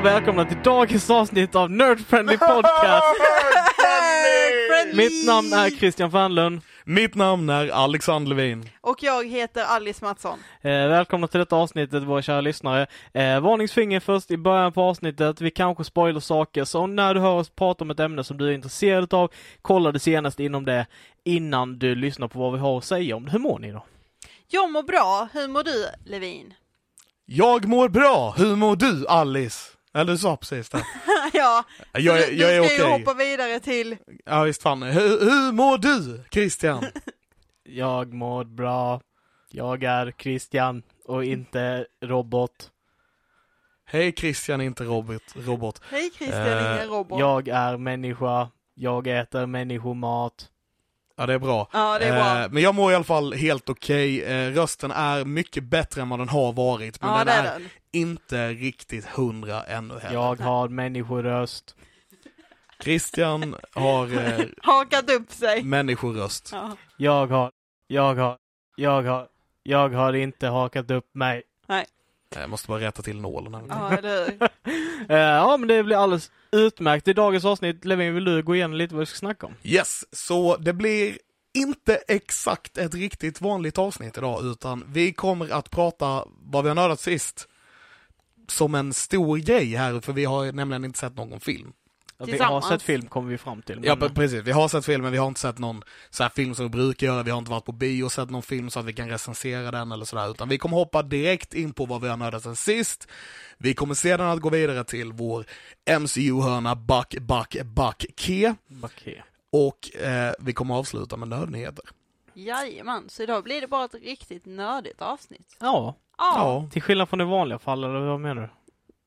Och välkomna till dagens avsnitt av Nerd Friendly Podcast. Mitt namn är Christian Fanlund. Mitt namn är Alexander Levin. Och jag heter Alice Mattsson. Eh, välkomna till detta avsnittet våra kära lyssnare. Eh, varningsfinger först i början på avsnittet. Vi kanske spoiler saker, så när du hör oss prata om ett ämne som du är intresserad av, kolla det senaste inom det innan du lyssnar på vad vi har att säga om det. Hur mår ni då? Jag mår bra, hur mår du Levin? Jag mår bra, hur mår du Alice? Eller du sa precis det. ja, Jag, du, är- jag är du ska ju okej. hoppa vidare till... Ja visst fan. Hur, hur mår du Christian? Jag mår bra. Jag är Christian och inte robot. Hej Christian, inte robot. robot. Hej Christian, Eh, ingen robot. Jag är människa. Jag äter människomat. Ja det är bra. Ja, det är bra. Eh, men jag mår i alla fall helt okej. Eh, rösten är mycket bättre än vad den har varit. Men ja, den är, är den. inte riktigt hundra ännu heller. Jag har människoröst. Christian har eh, Hakat upp sig. människoröst. Ja. Jag har, jag har, jag har, jag har inte hakat upp mig. Jag måste bara rätta till nålen här. ja, eller? Eh, ja, men det blir alldeles utmärkt. I dagens avsnitt, Levin, vill du gå igenom lite vad vi ska snacka om? Yes, så det blir inte exakt ett riktigt vanligt avsnitt idag, utan vi kommer att prata vad vi har nördat sist som en stor grej här, för vi har nämligen inte sett någon film. Ja, Vi har Tillsammans. sett film, kommer vi fram till. Ja, men- pre- precis. Vi har sett filmen, vi har inte sett någon så här film som vi brukar göra, vi har inte varit på bio och sett någon film så att vi kan recensera den eller sådär, utan vi kommer hoppa direkt in på vad vi har nördat sen sist. Vi kommer sedan att gå vidare till vår MCU-hörna Back, Back, Back, Ke. Och eh, vi kommer avsluta med nördnyheter. Jajamän, så idag blir det bara ett riktigt nördigt avsnitt. Ja, Ja. Ja, till skillnad från det vanliga fall, eller vad menar du?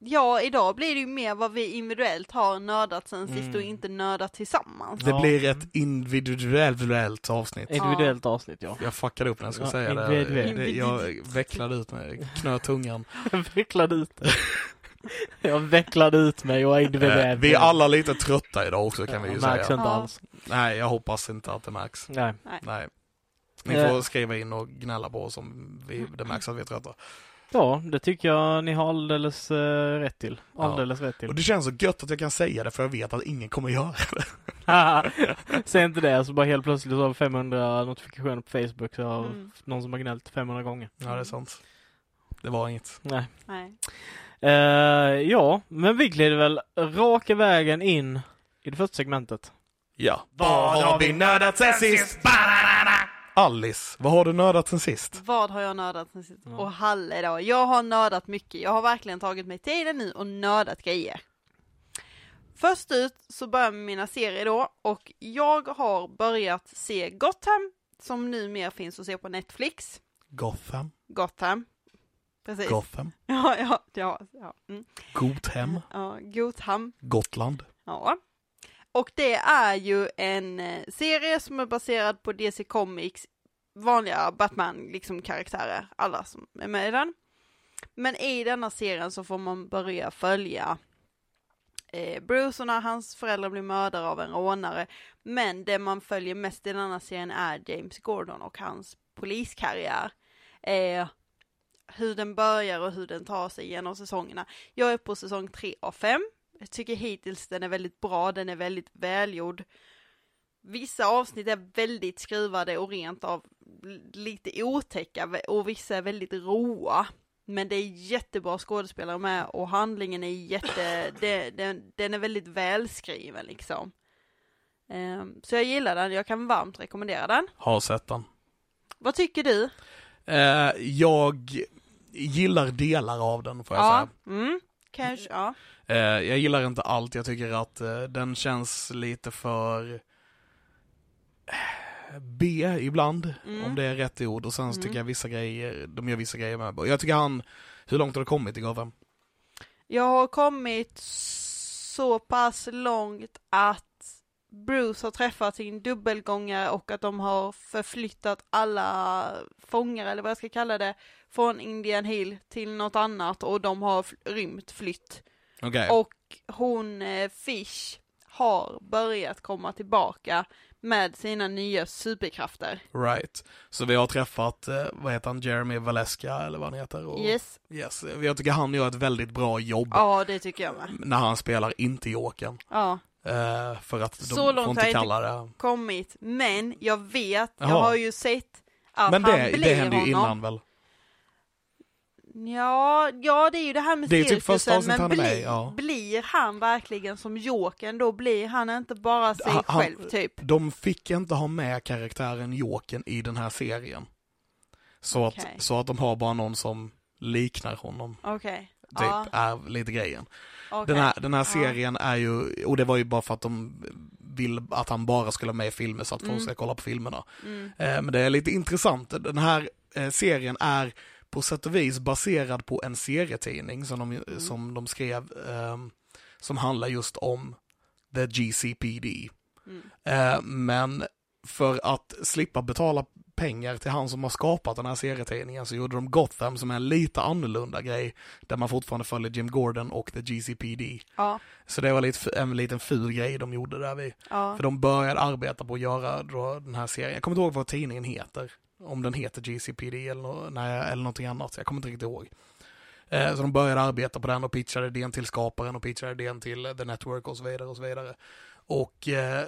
Ja, idag blir det ju mer vad vi individuellt har nördat sen sist Mm. och inte nördat tillsammans. det Ja. blir ett individuellt avsnitt. Individuellt avsnitt, ja. Jag fuckade upp när jag skulle Ja, säga det. individuellt. det. Jag vecklade ut mig, knöt tungan. Vecklade ut det. Jag vecklade ut mig och är Eh, individuell. vi är alla lite trötta idag också kan vi ju Ja, märks säga. inte Ja. alls. Nej, jag hoppas inte att det märks. Nej. Nej. Ni Eh. får skriva in och gnälla på oss om vi, det märks att vi är trötta. Ja, det tycker jag ni har alldeles uh, rätt till. Ja. Alldeles rätt till. Och det känns så gött att jag kan säga det för jag vet att ingen kommer göra det. Säg inte det, så bara helt plötsligt så har vi 500 notifikationer på Facebook så har Mm. någon som har gnällt 500 gånger. Ja, det är sant. Det var inget. Nej. Nej. Eh, ja, men vi glider väl raka vägen in i det första segmentet. Ja. Vad har vi nördat sen sist? Alice, vad har du nördat sen sist? Vad har jag nördat sen sist? Ja. Och Halle då, jag har nördat mycket. Jag har verkligen tagit mig tiden nu och nördat grejer. Först ut så börjar jag med mina serier då och jag har börjat se Gotham som numera finns att se på Netflix. Gotham? Gotham. Precis. Gotham? Ja, ja, ja. ja. Mm. Gothem? ja Gotham. Gotland? Ja. Och det är ju en eh, serie som är baserad på DC Comics vanliga Batman liksom karaktärer, alla som är med i den. Men i denna serien så får man börja följa eh, Bruce och när hans föräldrar blir mördare av en rånare. Men det man följer mest i denna serien är James Gordon och hans poliskarriär. Eh, hur den börjar och hur den tar sig genom säsongerna. Jag är på säsong 3 av 5. Jag tycker hittills den är väldigt bra, den är väldigt välgjord. Vissa avsnitt är väldigt skruvade och rent av lite otäcka och vissa är väldigt roa. Men det är jättebra skådespelare med och handlingen är jätte, det, den, den är väldigt välskriven liksom. Ehm, så jag gillar den, jag kan varmt rekommendera den. Har sett den. Vad tycker du? Eh, jag gillar delar av den får jag Ja, mm, kanske, ja. Eh, jag gillar inte allt, jag tycker att eh, den känns lite för... B ibland, Mm. om det är rätt ord. Och sen så tycker Mm. jag vissa grejer, de gör vissa grejer med. Jag tycker han, hur långt har du kommit i Gotham? Jag har kommit så pass långt att Bruce har träffat sin dubbelgångare och att de har förflyttat alla fångar, eller vad jag ska kalla det, från Indian Hill till något annat och de har rymt flytt. Okej. Och hon, eh, Fish, har börjat komma tillbaka med sina nya superkrafter. Right. Så vi har träffat, eh, vad heter han, Jeremy Valeska eller vad han heter? Och, Yes. yes. Jag tycker han gör ett väldigt bra jobb Ja, det tycker jag med. när han spelar inte Jokern. Ja. Eh, för att de Så långt inte har jag det. kommit, men jag vet, jag Jaha. har ju sett att Men han det, blir det hände ju honom. innan väl? Ja, ja det är ju det här med Det typ cirkusen, avsnittet men han är med ja. blir han verkligen som Jokern då? Blir han inte bara sig Han- själv typ? De fick inte ha med karaktären Jokern i den här serien. Så, Okej. att, så att de har bara någon som liknar honom. Okej. Typ Ja, är lite grejen. okej. Den här, den här Ja. serien är ju, och det var ju bara för att de vill att han bara skulle vara med i filmer så att folk Mm. ska kolla på filmerna. Mm. Eh, men det är lite intressant, den här eh, serien är på sätt och vis baserad på en serietidning som de, Mm. som de skrev, ehm, som handlar just om the GCPD. Mm. Eh, men för att slippa betala pengar till han som har skapat den här serietidningen så gjorde de Gotham som är en lite annorlunda grej där man fortfarande följer Jim Gordon och the GCPD. Ja, Så det var lite, en liten ful grej de gjorde där vi. ja. För de började arbeta på att göra den här serien. Jag kommer inte ihåg vad tidningen heter. Om den heter GCPD eller, nej, eller någonting annat. Jag kommer inte riktigt ihåg. Eh, så de började arbeta på den och pitchade idén till skaparen och pitchade idén till The Network och så vidare och så vidare. Och eh,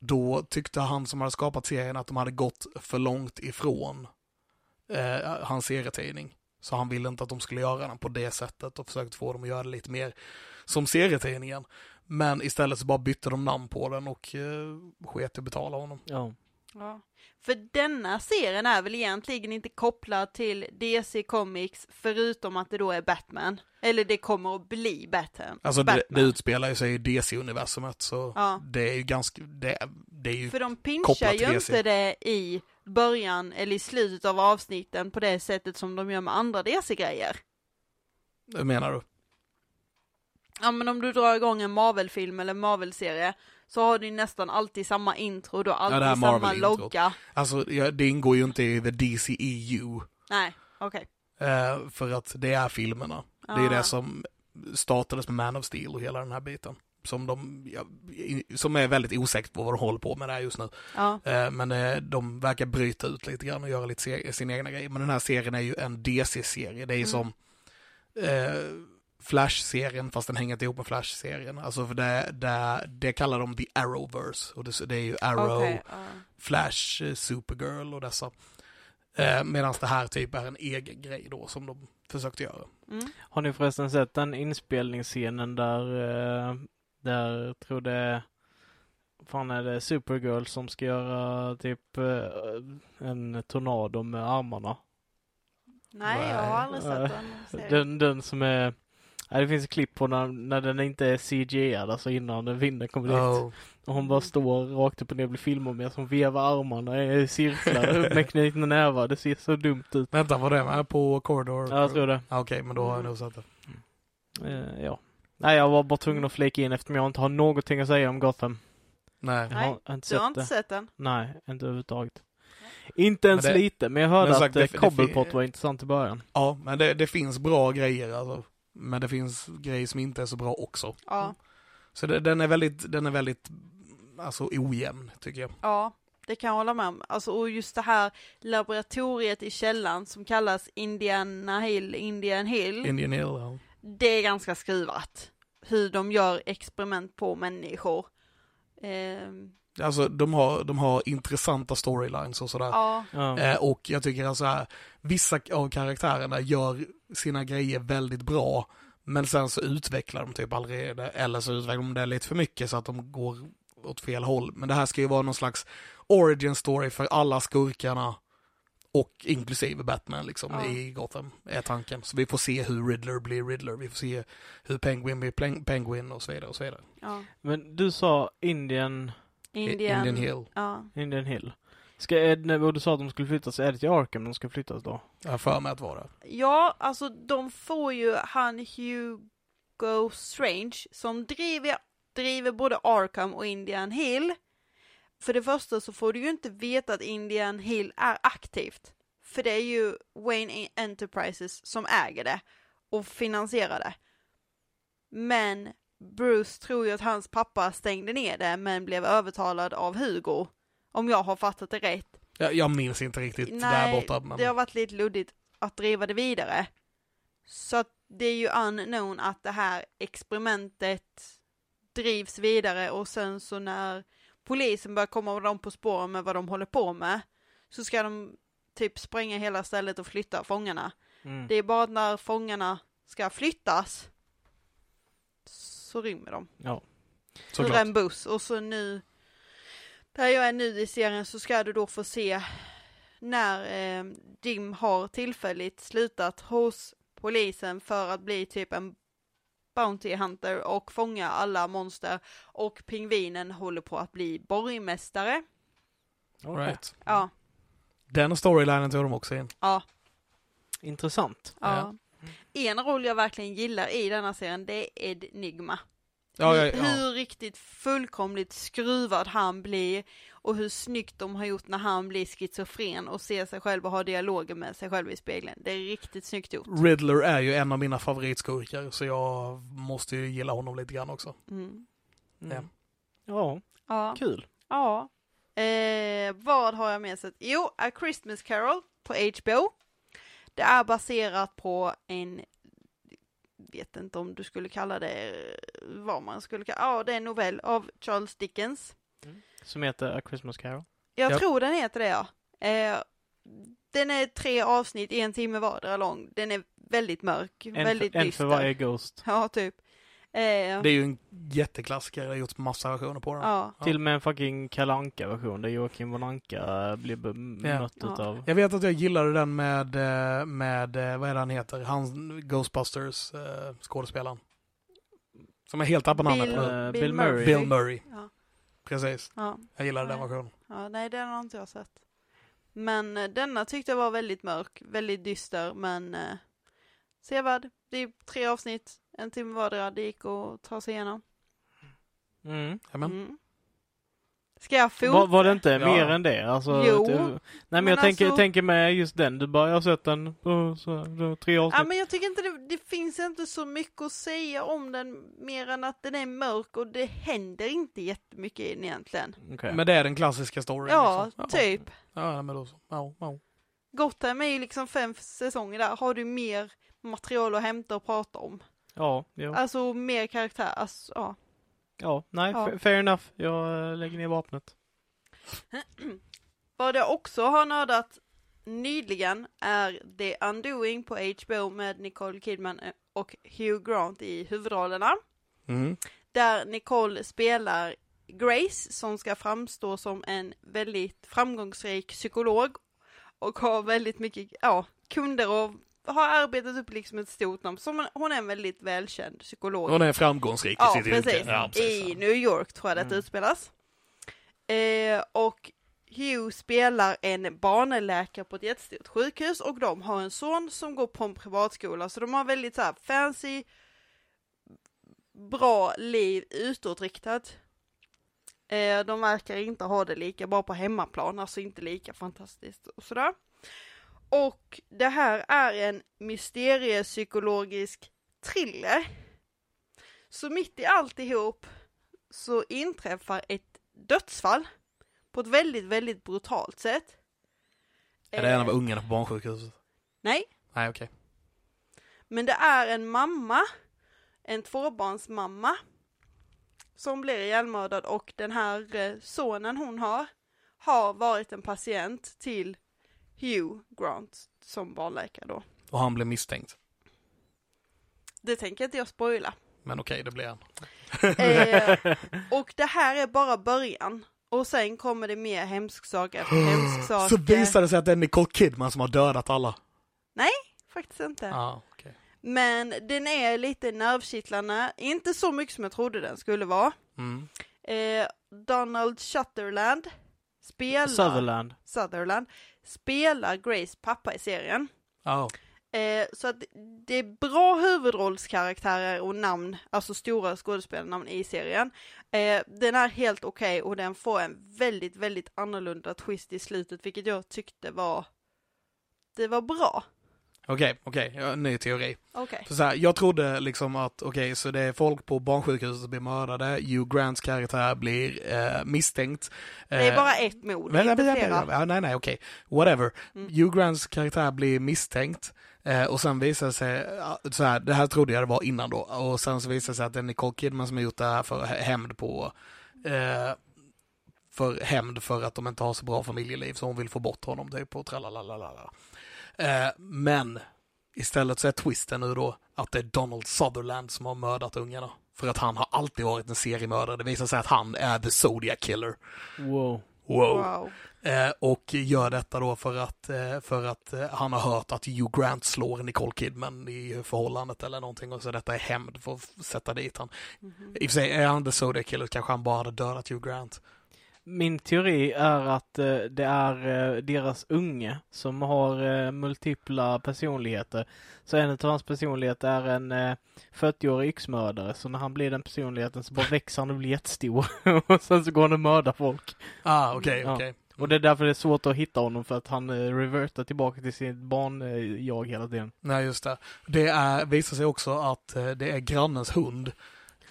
då tyckte han som hade skapat serien att de hade gått för långt ifrån eh, hans serietidning. Så han ville inte att de skulle göra den på det sättet och försökte få dem att göra det lite mer som serietidningen. Men istället så bara bytte de namn på den och eh, sket i att betala honom. Ja. Ja. För denna serien är väl egentligen inte kopplad till DC Comics förutom att det då är Batman. Eller det kommer att bli Batman. Alltså det, Batman. det utspelar ju sig i DC-universumet så Ja. det är ju ganska, det, det är ju, För de pinchar ju inte det i början eller i slutet av avsnitten på det sättet som de gör med andra DC-grejer. hur menar du? Ja men om du drar igång en Marvel-film eller Marvel-serie så har du nästan alltid samma intro, du har alltid här samma logga. Alltså ja, det ingår ju inte i the DCEU. Nej, okej. Eh, för att det är filmerna. Det är Ah. det som startades med Man of Steel och hela den här biten. Som de, ja, som är väldigt osäkert på vad de håller på med där just nu. Ja, Eh, Men eh, de verkar bryta ut lite grann och göra lite sin egna grej. Men den här serien är ju en DC-serie. Det är ju Mm. som eh, Flash-serien fast den hänger inte ihop med Flash-serien. Alltså för det, det, det kallar de The Arrowverse. Och det, det är ju Arrow, okej. ja. Flash, eh, Supergirl och dessa. Eh, Medan det här typ är en egen grej då som de försökte göra. Mm. Har ni förresten sett den inspelningsscenen där, eh, där tror det fan är det Supergirl som ska göra typ eh, en tornado med armarna? Nej, jag har aldrig sett den. Den, den som är, ja, det finns ett klipp på när, när den inte är CGI, alltså innan vinden kommer dit. Oh. Och hon bara står rakt upp och ner och blir filmad med som vevar armarna i cirklar med knutna nävar. Det ser så dumt ut. Vänta, var det med på Corridor? Ja, jag tror det. Ah, Okej, men då har jag Mm. nog sett det. Eh, ja. Nej, jag var bara tvungen att flika in eftersom jag inte har någonting att säga om Gotham. Nej. Jag Nej, har inte Du har sett inte det. sett den? Nej, inte överhuvudtaget. Inte ens Men det- lite, men jag hörde men att sagt, det- det- Cobblepot var intressant i början. Ja, men det, det finns bra grejer alltså. Men det finns grejer som inte är så bra också. Ja. Så det, den är väldigt, den är väldigt, alltså ojämn tycker jag. Ja, det kan jag hålla med om. Alltså, och just det här laboratoriet i källan som kallas Indiana Hill, Indian Hill. Indian Hill, ja. det är ganska skruvat. Hur de gör experiment på människor. Ehm, Alltså de har, de har intressanta storylines och sådär. ja, Ja. Eh, och jag tycker alltså här, vissa av karaktärerna gör sina grejer väldigt bra. Men sen så utvecklar de typ aldrig det, eller så utvecklar de det lite för mycket så att de går åt fel håll. Men det här ska ju vara någon slags origin story för alla skurkarna och inklusive Batman liksom Ja. i Gotham är tanken. Så vi får se hur Riddler blir Riddler, vi får se hur Penguin blir Peng- Penguin och så vidare och så vidare. ja. Men du sa Indian, Indian, Indian Hill. Ja. Indian Hill. Ska, är och du sa att de skulle flyttas, är det till Arkham de ska flyttas då? Jag har för mig att vara. Ja, alltså de får ju han Hugo Strange som driver, driver både Arkham och Indian Hill. För det första så får du ju inte veta att Indian Hill är aktivt. För det är ju Wayne Enterprises som äger det och finansierar det. Men Bruce tror ju att hans pappa stängde ner det men blev övertalad av Hugo. Om jag har fattat det rätt. Jag, jag minns inte riktigt där Nej, borta. Men... det har varit lite luddigt att driva det vidare. Så att det är ju unknown att det här experimentet drivs vidare och sen så när polisen börjar komma dem på spåren med vad de håller på med så ska de typ spränga hela stället och flytta fångarna. Mm. Det är bara när fångarna ska flyttas så rymmer de ur Såklart. en buss och så nu där jag är nu i serien så ska du då få se när eh, Jim har tillfälligt slutat hos polisen för att bli typ en Bounty Hunter och fånga alla monster och pingvinen håller på att bli borgmästare. All right. Ja, Den storylinen tog de också in. ja, Intressant. ja. En roll jag verkligen gillar i denna serien det är Ed Nigma. Ja, ja, hur, ja. hur riktigt fullkomligt skruvad han blir och hur snyggt de har gjort när han blir schizofren och ser sig själv och har dialoger med sig själv i spegeln. Det är riktigt snyggt gjort. Riddler är ju en av mina favoritskurkar så jag måste ju gilla honom lite grann också. Mm. Mm. Ja, Ja. kul. ja. Eh, vad har jag med sett? Jo, A Christmas Carol på HBO. Det är baserat på en, vet inte om du skulle kalla det, vad man skulle kalla, ja det är en novell av Charles Dickens. Som heter A Christmas Carol. Jag Ja. tror den heter det ja. Eh, den är tre avsnitt, en timme vardera lång. Den är väldigt mörk, En, väldigt för, en dyster. för varje Ghost. Ja, typ. Eh, Det är ju en jätteklassiker, jag har gjort massa versioner på den. ja. Ja. Till och med en fucking Kalle Anka version där Joakim von Anka blir bemött Ja. utav... Jag vet att jag gillade den med, eh, med eh, vad är det han heter, han Ghostbusters eh, skådespelaren. Som är helt tappad namnet Bill, på. Bill, Bill. Murray. Bill Murray, Ja. precis. Ja. Jag gillade den versionen. ja, nej den har inte jag sett. Men denna tyckte jag var väldigt mörk, väldigt dyster, men eh, sevärd. Det är tre avsnitt, en timme vardera, det gick att ta sig igenom. Mm. Amen. Mm. Ska jag fota? Var, var det inte Ja. mer än det? Alltså, Jo, det- nej men, men jag tänker, alltså- tänker med just den. Du bara, jag har sett den på så, då, tre Ja avsnitt. men jag tycker inte det, det finns inte så mycket att säga om den mer än att den är mörk och det händer inte jättemycket i den egentligen. Okej. Men det är den klassiska storyn. Ja, liksom. typ. Ja, men då så. Ja, ja. Gotham är ju liksom fem säsonger där, har du mer material att hämta och prata om. Ja, jo. Alltså mer karaktär, alltså ja. ja, nej, Ja. fa- fair enough. Jag eh, lägger ner vapnet. Vad jag också har nördat nyligen är The Undoing på HBO med Nicole Kidman och Hugh Grant i huvudrollerna. Mm. Där Nicole spelar Grace som ska framstå som en väldigt framgångsrik psykolog och har väldigt mycket ja, kunder och har arbetat upp liksom ett stort namn. Som hon är en väldigt välkänd psykolog. Hon är framgångsrik i Ja, sitt precis. yrke. Ja, precis. I New York tror jag det Mm. utspelas. Eh, och Hugh spelar en barnläkare på ett jättestort sjukhus och de har en son som går på en privatskola så de har väldigt så här fancy, bra liv utåtriktat. Eh, de verkar inte ha det lika bra på hemmaplan, alltså inte lika fantastiskt och sådär. Och det här är en mysteriepsykologisk thriller. Så mitt i alltihop så inträffar ett dödsfall på ett väldigt, väldigt brutalt sätt. Är det en av Eh, ungarna på barnsjukhuset? Nej, Nej, okej. men det är en mamma, en tvåbarnsmamma, som blir ihjälmördad och den här eh, sonen hon har, har varit en patient till Hugh Grant som barnläkare då. Och han blev misstänkt. Det tänker inte jag spoila. Men okej, det blir han. Eh, och det här är bara början. Och sen kommer det mer hemsk sak efter hemsk sak. Så visar det sig att det är Nicole Kidman som har dödat alla. Faktiskt inte. Ja, okej. Men den är lite nervkittlande. Inte så mycket som jag trodde den skulle vara. Mm. Eh, Donald Shutterland spelar Sutherland. Sutherland spelar Grace pappa i serien. Ja. Eh, så att det är bra huvudrollskaraktärer och namn, alltså stora skådespelarnamn i serien. Eh, den är helt okej och den får en väldigt, väldigt annorlunda twist i slutet, vilket jag tyckte var, det var bra. Okej, okej, ja, ny teori. Okej. För så här, jag trodde liksom att, okej, så det är folk på barnsjukhuset som blir mördade, Hugh Grants karaktär blir eh, misstänkt. Det är Eh, bara ett mord, Men, inte men, flera. ja, nej, nej, okej. Whatever. Mm. Hugh Grants karaktär blir misstänkt. Eh, och sen visar det sig, så här, det här trodde jag det var innan då. Och sen så visar det sig att det är Nicole Kidman som har gjort det här för hä- hämnd på, eh, för hämnd för att de inte har så bra familjeliv så hon vill få bort honom typ och tralalalala. Eh, men istället så är twisten nu då att det är Donald Sutherland som har mördat ungarna. För att han har alltid varit en seriemördare. Det visar sig att han är the Zodiac Killer. Wow. Wow. Wow. Eh, och gör detta då för att, eh, för att eh, han har hört att Hugh Grant slår Nicole Kidman i förhållandet eller någonting och så detta är hämnd för att sätta dit han. Mhm. I och för sig, är han the Zodiac Killer kanske han bara hade dödat Hugh Grant. Min teori är att eh, det är eh, deras unge som har eh, multipla personligheter. Så en av hans personligheter är en eh, 40-årig yxmördare. Så när han blir den personligheten så bara växer han och blir jättestor. och sen så går han och mördar folk. Ah, okej, Ja. okej. Och det är därför det är svårt att hitta honom för att han revertar tillbaka till sitt barn-jag hela tiden. Nej, just det. Det är, visar sig också att det är grannens hund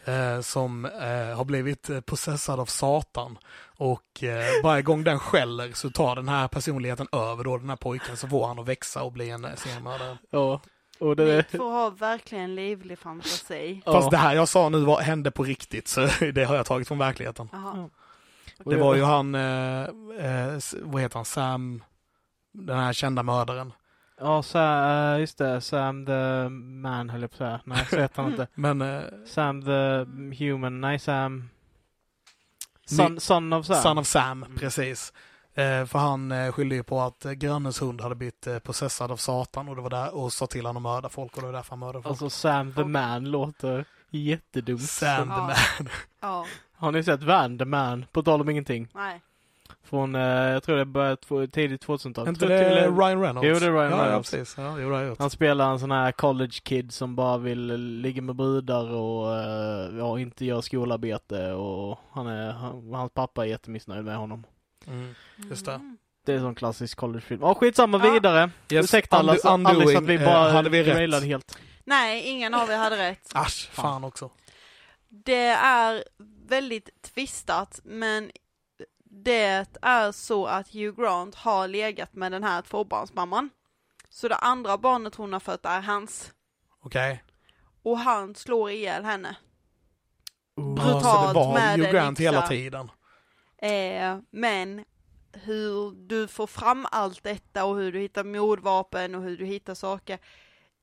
eh, som eh, har blivit eh, possessad av Satan. Och eh, varje gång den skäller så tar den här personligheten över då den här pojken så får han att växa och bli en seriemördare. Ja. Och det... Ni får ha verkligen livlig fantasi. Ja. Fast det här jag sa nu var, hände på riktigt så det har jag tagit från verkligheten. Och Det var ju han, eh, eh, vad heter han, Sam, den här kända mördaren. Ja, Sam, just det. Sam the man höll jag på att säga. Nej, så heter han inte. Men eh, Sam the human. Nej, Sam... Son, son of Sam. Son of Sam, Mm. precis. Eh, för han eh, skyllde ju på att eh, grannens hund hade blivit eh, possessad av Satan och det var där och sa till honom att mörda folk och det var därför han mördade folk. Alltså Sam the man låter jättedumt. Sam the Ja. man. Ja, Har ni sett Van the man? På tal om ingenting. nej. Från, eh, jag tror det började tidigt 2000-tal. inte det till- Ryan Reynolds? Jo, det är Ryan ja, Reynolds. Ja, precis. Ja, jo, det. Han spelar en sån här college kid som bara vill ligga med brudar och eh, ja, inte göra skolarbete och han är, han, hans pappa är jättemissnöjd med honom. Mm. Just det. Mm. Det är en sån klassisk collegefilm. Ja, skitsamma, Ja. vidare. Yes, Ursäkta alla, Alice att vi undoing, bara eh, hade vi rätt? helt. Nej, ingen av er hade rätt. Asch, fan också. Det är väldigt tvistat, men det är så att Hugh Grant har legat med den här tvåbarnsmamman. Så det andra barnet hon har fött är hans. Okej. Och han slår ihjäl henne. Så Brutalt det var med Hugh Grant hela tiden. Eh, men hur du får fram allt detta och hur du hittar mordvapen och hur du hittar saker.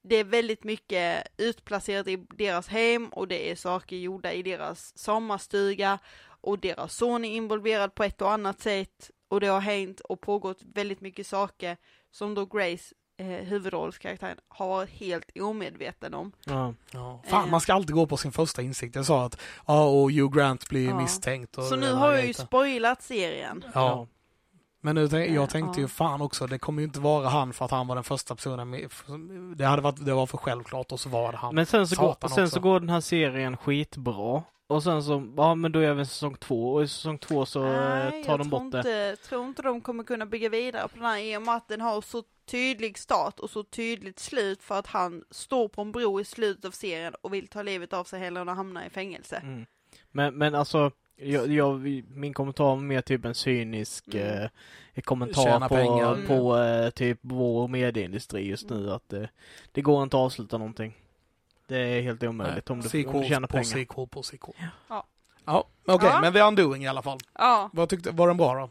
Det är väldigt mycket utplacerat i deras hem och det är saker gjorda i deras sommarstuga och deras son är involverad på ett och annat sätt och det har hänt och pågått väldigt mycket saker som då Grace, eh, huvudrollskaraktären, har varit helt omedveten om. Ja. Ja. Fan, Eh. man ska alltid gå på sin första insikt. Jag sa att ja, och Hugh Grant blir Ja. misstänkt. Och Så nu har jag ju spoilat serien. Ja. Men nu tänk, Eh, jag tänkte ju fan också, det kommer ju inte vara han för att han var den första personen med, det hade varit, det var för självklart och så var det han. Men sen så, går, sen också. så går den här serien skitbra. Och sen så, ja men då är vi säsong två och i säsong två så eh, Nej, tar jag de bort det. inte, tror inte de kommer kunna bygga vidare på den här i och med att den har så tydlig start och så tydligt slut för att han står på en bro i slutet av serien och vill ta livet av sig hellre än att hamna i fängelse. Mm. Men, men alltså, jag, jag, min kommentar var mer typ en cynisk Mm. eh, kommentar Tjäna på, pengar. på eh, typ vår medieindustri just nu att eh, det går inte att avsluta någonting. Det är helt omöjligt om du, om du tjänar på pengar. sequel på sequel. Ja. Ja, okej, Ja. men vi är undoing i alla fall. Ja, Vad tyckte, var den bra då?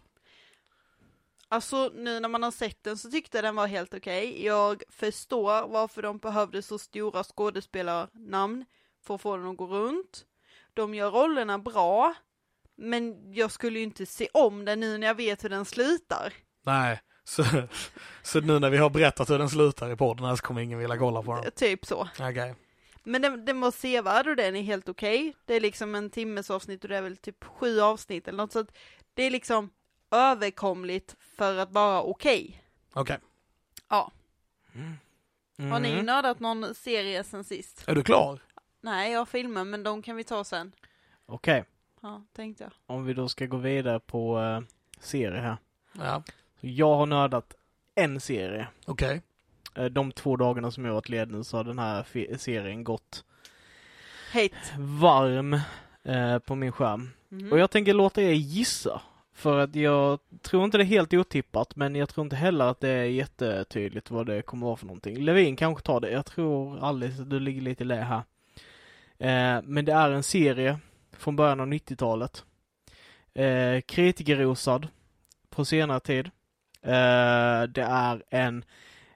alltså nu när man har sett den så tyckte jag den var helt okej. Jag förstår varför de behövde så stora skådespelarnamn för att få den att gå runt. De gör rollerna bra, men jag skulle ju inte se om den nu när jag vet hur den slutar. Nej, så, så nu när vi har berättat hur den slutar i podden så kommer ingen vilja kolla på den. Typ så. Okej. Men den, den var sevärd och den är helt okej. Det är liksom en timmes avsnitt och det är väl typ sju avsnitt eller något så att det är liksom överkomligt för att vara okej. Okej. Ja. Mm. Har ni nördat någon serie sen sist? Är du klar? Nej, jag har filmer, men de kan vi ta sen. Okej, Ja, tänkte jag. om vi då ska gå vidare på uh, serie här. Ja. Så jag har nördat en serie. Okej. Eh, De två dagarna som jag varit ledig så har den här serien gått Hate. varm eh, på min skärm. Mhm. Och jag tänker låta er gissa. För att jag tror inte det är helt otippat, men jag tror inte heller att det är jättetydligt vad det kommer vara för någonting. Levin kanske tar det. Jag tror Alice, du ligger lite i lä här. Eh, men det är en serie från början av 90-talet. Eh, kritikerrosad på senare tid. Eh, det är en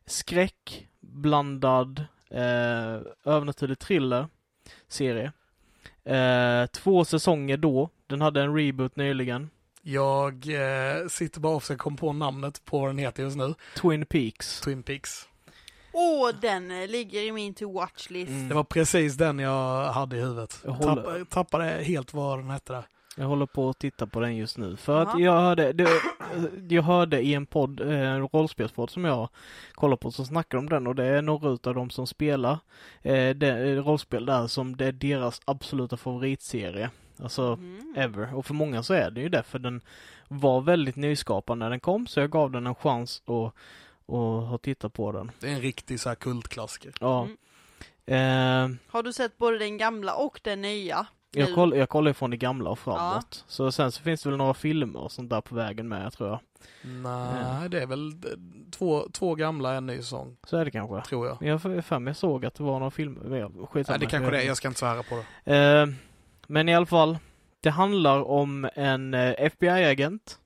skräck blandad eh, övernaturlig thriller serie. Eh, två säsonger då. Den hade en reboot nyligen. Jag eh, sitter bara och försöker komma på namnet på vad den heter just nu. Twin Peaks. Twin Peaks. Åh, den eh, ligger i min to watch list. Mm. Det var precis den jag hade i huvudet. Jag håller- Tappade, tappade helt vad den hette där. Jag håller på att titta på den just nu. För att jag hörde, det, jag hörde i en podd, eh, en rollspelspodd som jag kollar på, så snackar om den och det är några utav dem som spelar eh, det, eh, rollspel där som det är deras absoluta favoritserie. Alltså Mm. ever. Och för många så är det ju det, för den var väldigt nyskapande när den kom, så jag gav den en chans att och ha tittat på den. Det är en riktig så här kultklassiker. Ja. Mm. Eh, Har du sett både den gamla och den nya? jag, koll, jag kollar från det gamla och framåt. Så sen så finns det väl några filmer och sånt där på vägen med, tror jag. Nej, det är väl eh, två, två gamla, en ny säsong, Så är det kanske. tror jag. Jag har för mig jag såg att det var några filmer. Skitsamma. Nej, det kanske det är, jag ska inte svära på det. Eh, men i alla fall, det handlar om en eh, FBI-agent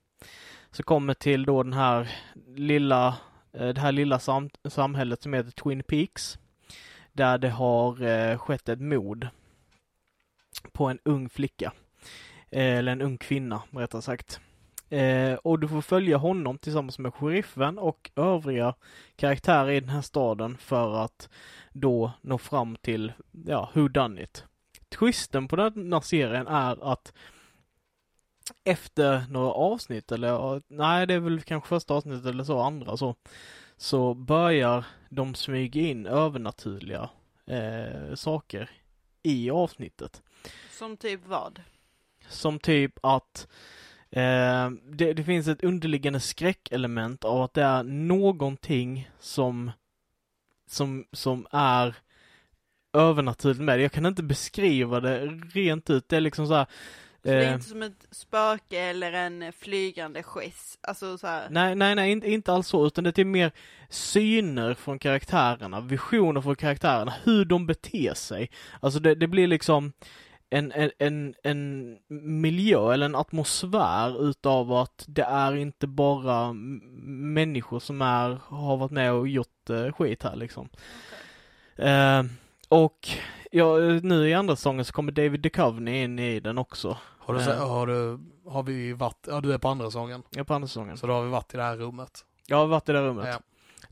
som kommer till då den här lilla, eh, Eh, det här lilla sam samhället som heter Twin Peaks. Där det har eh, skett ett mord på en ung flicka. Eh, eller en ung kvinna, rättare sagt. Eh, och du får följa honom tillsammans med sheriffen och övriga karaktärer i den här staden för att då nå fram till, ja, who done it twisten på den här serien är att efter några avsnitt eller nej det är väl kanske första avsnittet eller så andra så så börjar de smyga in övernaturliga eh, saker i avsnittet. Som typ vad? Som typ att eh, det, det finns ett underliggande skräckelement av att det är någonting som som, som är övernaturligt med det. Jag kan inte beskriva det rent ut. Det är liksom så här, Så det är eh, inte som ett spöke eller en flygande gest? Alltså så här. Nej, nej, nej, inte, inte alls så, utan det är mer syner från karaktärerna, visioner från karaktärerna, hur de beter sig. Alltså det, det blir liksom en, en, en, en miljö eller en atmosfär utav att det är inte bara människor som är, har varit med och gjort eh, skit här liksom. Eh, och ja, nu i andra säsongen så kommer David Duchovny in i den också. Har du, Eh. se- har du, har vi varit, ja du är på andra säsongen. Ja, på andra säsongen. Så då har vi varit i det här rummet. Jag har varit i det rummet. Ja.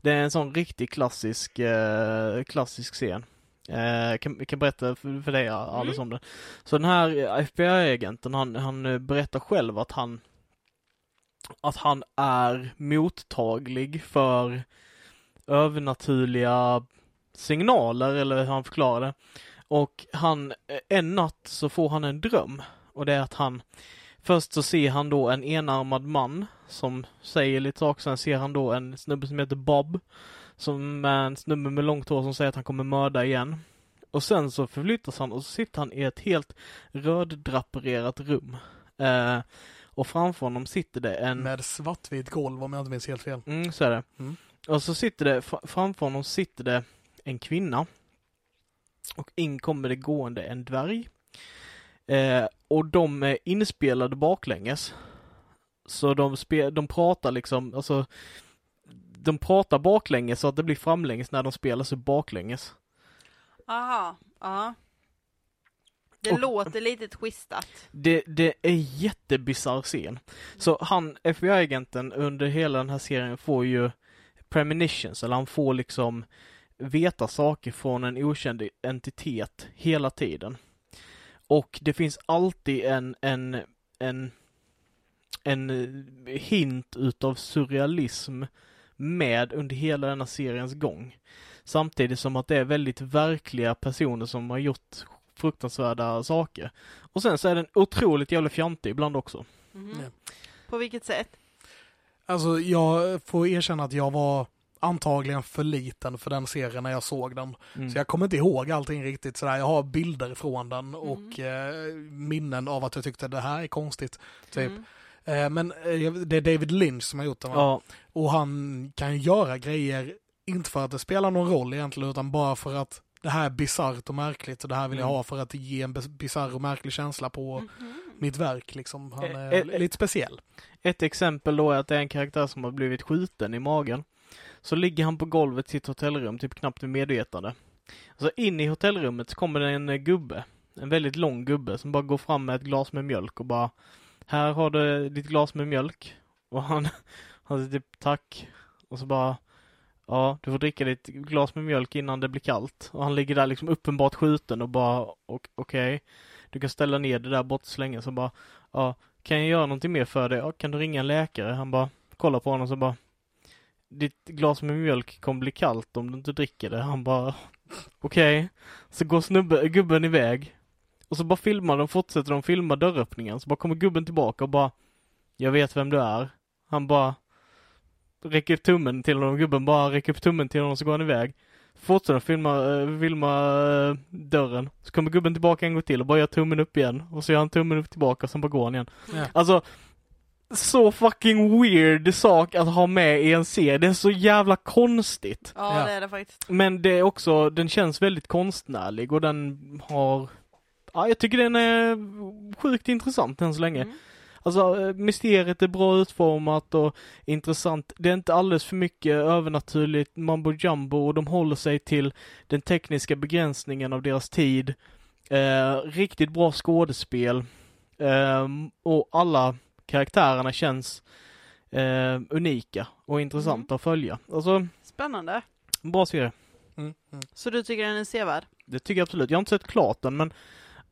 Det är en sån riktig klassisk, eh, klassisk scen. Eh, kan, kan berätta för, för dig Alice om det. Så den här FBI-agenten, han, han eh, berättar själv att han att han är mottaglig för övernaturliga signaler, eller hur han förklarar det. Och han, eh, en natt så får han en dröm. Och det är att han, först så ser han då en enarmad man som säger lite saker, sen ser han då en snubbe som heter Bob. Som är en snubbe med långt hår som säger att han kommer mörda igen. Och sen så förflyttas han och så sitter han i ett helt röddrapererat rum. Eh, och framför honom sitter det en... Med svartvitt golv om jag inte minns helt fel. Mm, så är det. Mm. Och så sitter det, fr- framför honom sitter det en kvinna. Och in kommer det gående en dvärg. Eh, och de är inspelade baklänges. Så de, spe, de pratar liksom, alltså de pratar baklänges så att det blir framlänges när de spelar sig baklänges. Aha, ja. Det Och- låter lite twistat. Det, det är jättebisarr scen. Så han, FBI-agenten under hela den här serien får ju premonitions, eller han får liksom veta saker från en okänd entitet hela tiden. Och det finns alltid en, en, en en eh, hint utav surrealism med under hela denna seriens gång. Samtidigt som att det är väldigt verkliga personer som har gjort fruktansvärda saker. Och sen så är den otroligt jävla fjantig ibland också. Mhm. Ja. På vilket sätt? Alltså jag får erkänna att jag var antagligen för liten för den serien när jag såg den. Mm. Så jag kommer inte ihåg allting riktigt sådär. Jag har bilder från den och eh, minnen av att jag tyckte det här är konstigt. Typ. Mm. Eh, men eh, det är David Lynch som har gjort den va? Ja, Och han kan göra grejer, inte för att det spelar någon roll egentligen, utan bara för att det här är bisarrt och märkligt och det här vill jag Mm. ha för att ge en bis- bisarr och märklig känsla på Mhm. mitt verk liksom. Han Eh, är eh, eh. lite speciell. Ett exempel då är att det är en karaktär som har blivit skjuten i magen. Så ligger han på golvet i sitt hotellrum, typ knappt vid medvetande. Så in i hotellrummet så kommer det en eh, gubbe, en väldigt lång gubbe som bara går fram med ett glas med mjölk och bara Här har du ditt glas med mjölk. Och han, han säger typ tack. Och så bara Ja, du får dricka ditt glas med mjölk innan det blir kallt. Och han ligger där liksom uppenbart skjuten och bara okej. okej. Du kan ställa ner det där bort så länge så bara Ja, kan jag göra någonting mer för dig? Ja, kan du ringa en läkare? Han bara kollar på honom så bara ditt glas med mjölk kommer bli kallt om du inte dricker det. Han bara Okej. Så går snubbe, gubben iväg. Och så bara filmar de, fortsätter de filma dörröppningen. Så bara kommer gubben tillbaka och bara Jag vet vem du är. Han bara Räcker upp tummen till honom. Gubben bara räcker upp tummen till honom så går han iväg. Fortsätter de filma, eh, filma eh, dörren. Så kommer gubben tillbaka en gång till och bara gör tummen upp igen. Och så gör han tummen upp tillbaka och sen bara går han igen. Ja. Alltså så fucking weird sak att ha med i en serie. Det är så jävla konstigt. Ja, Ja. det är det faktiskt. Men det är också, den känns väldigt konstnärlig och den har Ja, jag tycker den är sjukt intressant än så länge. Mm. Alltså eh, mysteriet är bra utformat och intressant. Det är inte alldeles för mycket övernaturligt mambo jumbo och de håller sig till den tekniska begränsningen av deras tid. Eh, riktigt bra skådespel. Eh, och alla karaktärerna känns eh, unika och intressanta att följa. Alltså, Spännande. bra serie. Mm, mm. Så du tycker den är sevärd? Det tycker jag absolut. Jag har inte sett klart den men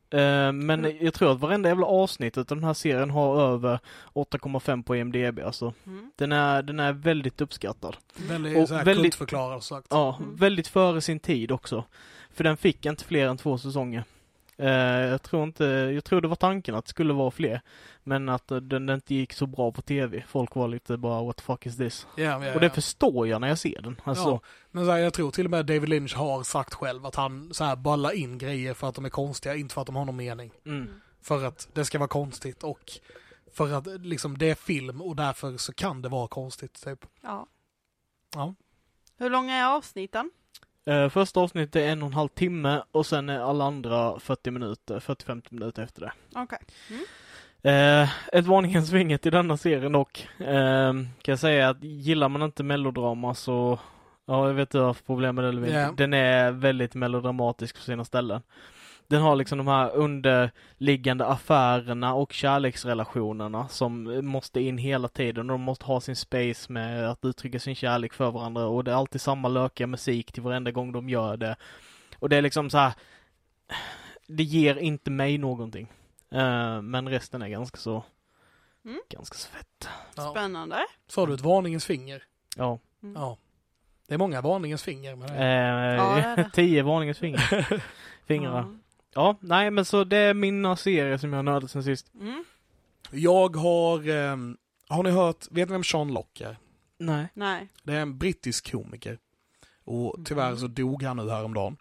eh, men jag tror att varenda jävla avsnitt av den här serien har över 8,5 på IMDB. Alltså, Mm. den är, den är väldigt uppskattad. Väldigt, Och så väldigt- kultförklarad sagt. Ja, Mm. väldigt före sin tid också. För den fick inte fler än två säsonger. Eh, jag tror inte, jag tror det var tanken att det skulle vara fler. Men att eh, den inte gick så bra på tv. Folk var lite bara what the fuck is this? Ja, ja, Och det ja. förstår jag när jag ser den. Alltså, Ja, men så här, jag tror till och med David Lynch har sagt själv att han så här ballar in grejer för att de är konstiga, inte för att de har någon mening. mm. För att det ska vara konstigt och för att liksom det är film och därför så kan det vara konstigt typ. Ja. Ja. Hur långa är avsnitten? Eh, första avsnittet är en och en halv timme och sen är alla andra 40 minuter, 40-50 minuter efter det. Okej. Eh, ett varningens finger till denna serien dock. Eh, kan jag säga att gillar man inte melodrama så, ja jag vet inte vad problem med det eller inte. Ja. Den är väldigt melodramatisk på sina ställen. Den har liksom de här underliggande affärerna och kärleksrelationerna som måste in hela tiden. De måste ha sin space med att uttrycka sin kärlek för varandra och det är alltid samma lökiga musik till varenda gång de gör det. Och det är liksom så här. Det ger inte mig någonting. Eh, men resten är ganska så Mm. Ganska så fett. Ja. Spännande. Sa du ett varningens finger? Ja. Mm. Ja. Det är många varningens finger med det. Eh, Ja, det det. tio varningens finger. Fingrar. Ja. Ja, nej men så det är mina serier som jag har nördat sen sist. Mm. Jag har, ehm, har ni hört, vet ni vem Sean Locke är? Nej. Nej. Det är en brittisk komiker. Och tyvärr så dog han nu häromdagen.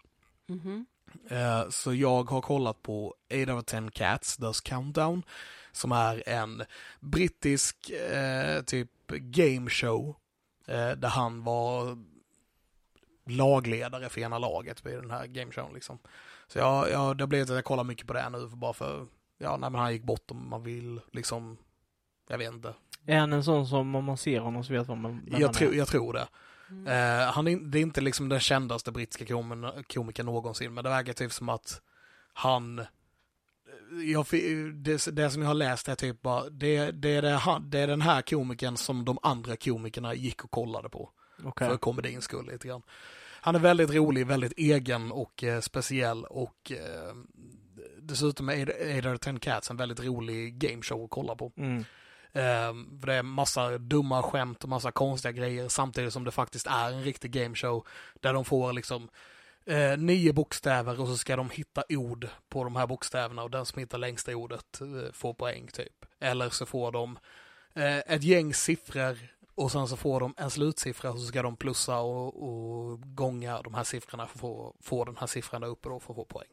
Mhm. Eh, Så jag har kollat på 8 of 10 Cats, Does Countdown, som är en brittisk eh, typ game show eh, där han var lagledare för ena laget i den här game showen liksom. Så jag, jag, det har blivit att jag kollar mycket på det nu för bara för, ja, nej, men han gick bort om man vill liksom, jag vet inte. Är han en sån som om man ser honom så vet man vem Jag, tror är? jag tror det. Mm. Eh, han är, det är inte liksom den kändaste brittiska komen, komikern någonsin, men det verkar typ som att han jag, det, det som jag har läst är typ bara, det, det, är det, det är den här komikern som de andra komikerna gick och kollade på. Okej. För komedins skull lite grann. Han är väldigt rolig, väldigt egen och eh, speciell och eh, dessutom är 8 of 10 Cats en väldigt rolig gameshow att kolla på. Mm. Ehm, för det är massa dumma skämt och massa konstiga grejer samtidigt som det faktiskt är en riktig gameshow där de får liksom eh, nio bokstäver och så ska de hitta ord på de här bokstäverna och den som hittar längsta ordet eh, får poäng typ. Eller så får de eh, ett gäng siffror och sen så får de en slutsiffra och så ska de plussa och, och gånga de här siffrorna för att få, få den här siffran där uppe då för att få poäng.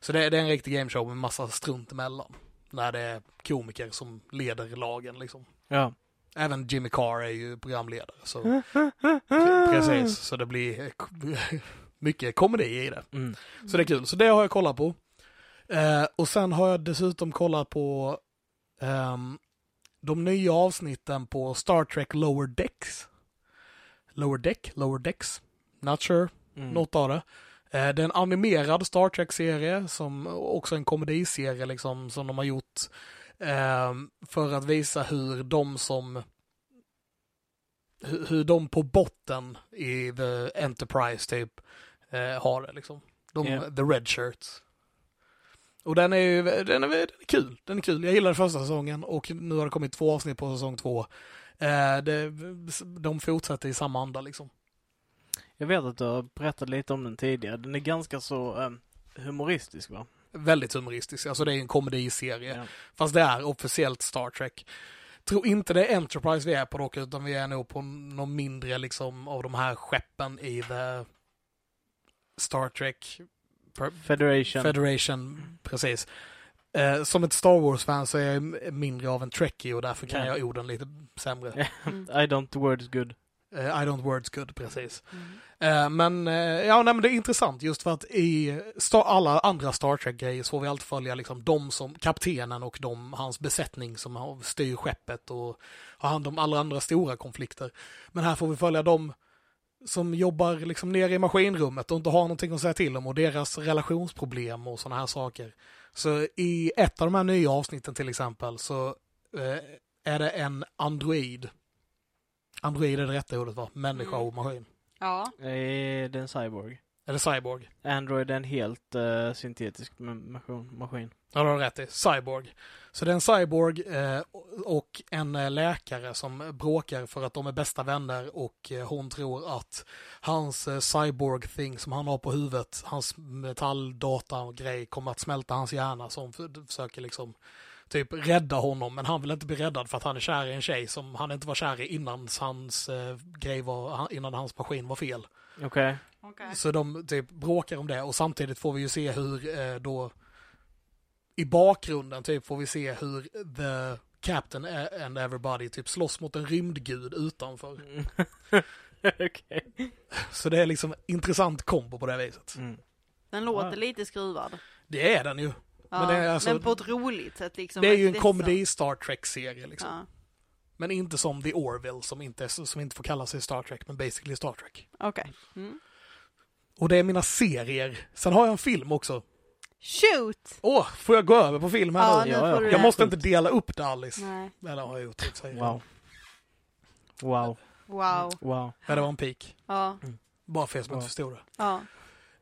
Så det, det är en riktig gameshow med massa strunt emellan. När det är komiker som leder lagen liksom. Ja. Även Jimmy Carr är ju programledare. Så pre- precis, så det blir mycket komedi i det. Mm. Så det är kul. Så det har jag kollat på. Eh, och sen har jag dessutom kollat på ehm, de nya avsnitten på Star Trek Lower Decks. Lower Deck? Lower Decks? Not sure. Mm. Något av det. Eh, det är en animerad Star Trek-serie som också en komediserie liksom som de har gjort eh, för att visa hur de som hur, hur de på botten i The Enterprise typ eh, har det liksom. De, Ja. The Red Shirts. Och den är ju, den är, den är kul. Den är kul. Jag gillade första säsongen och nu har det kommit två avsnitt på säsong två. Eh, det, de fortsätter i samma anda liksom. Jag vet att du har berättat lite om den tidigare. Den är ganska så eh, humoristisk va? Väldigt humoristisk. Alltså det är en komediserie. Ja. Fast det är officiellt Star Trek. Tror inte det är Enterprise vi är på dock, utan vi är nog på någon mindre liksom av de här skeppen i the Star Trek Federation. Federation, precis. Eh, som ett Star Wars-fan så är jag mindre av en Trekkie och därför kan Ja. jag orden lite sämre. Mm. I don't words good. Eh, I don't words good, precis. Mm. Eh, men eh, ja, nej, men det är intressant just för att i Star, alla andra Star Trek-grejer så får vi alltid följa liksom de som, kaptenen och de, hans besättning som styr skeppet och har hand om alla andra stora konflikter. Men här får vi följa de som jobbar liksom nere i maskinrummet och inte har någonting att säga till om och deras relationsproblem och sådana här saker. Så i ett av de här nya avsnitten till exempel så eh, är det en android. Android är det rätta ordet va? Människa Mm. och maskin. Ja. Eh, Det är en cyborg. Eller cyborg. Android är en helt uh, syntetisk ma- maskin. Ja, du har rätt i. Cyborg. Så det är en cyborg eh, och en eh, läkare som bråkar för att de är bästa vänner och eh, hon tror att hans eh, cyborg-thing som han har på huvudet, hans metalldata-grej kommer att smälta hans hjärna så hon försöker liksom typ rädda honom men han vill inte bli räddad för att han är kär i en tjej som han inte var kär i innan hans eh, grej var, innan hans maskin var fel. Okej. Okej. Så de typ bråkar om det och samtidigt får vi ju se hur eh, då i bakgrunden typ får vi se hur the captain and everybody typ slåss mot en rymdgud utanför. Mm. Okej. Så det är liksom intressant kombo på det viset. Mm. Den låter Ja. lite skruvad. Det är den ju. Ja, Men men, det är alltså- på ett roligt sätt liksom. Det är ju en komedi Star Trek-serie liksom. Ja. Men inte som The Orville som inte, som inte får kalla sig Star Trek men basically Star Trek. Okej. Mm. Och det är mina serier. Sen har jag en film också. Shoot! Åh, får jag gå över på film här Ja, nu? nu Ja, ja. får du Jag måste inte dela upp det Alice. Nej. Eller har jag gjort det sig. Wow. Wow. Wow. Wow. Ja, det var en pik. Ja. Bara för er som Wow. inte förstod det. Ja.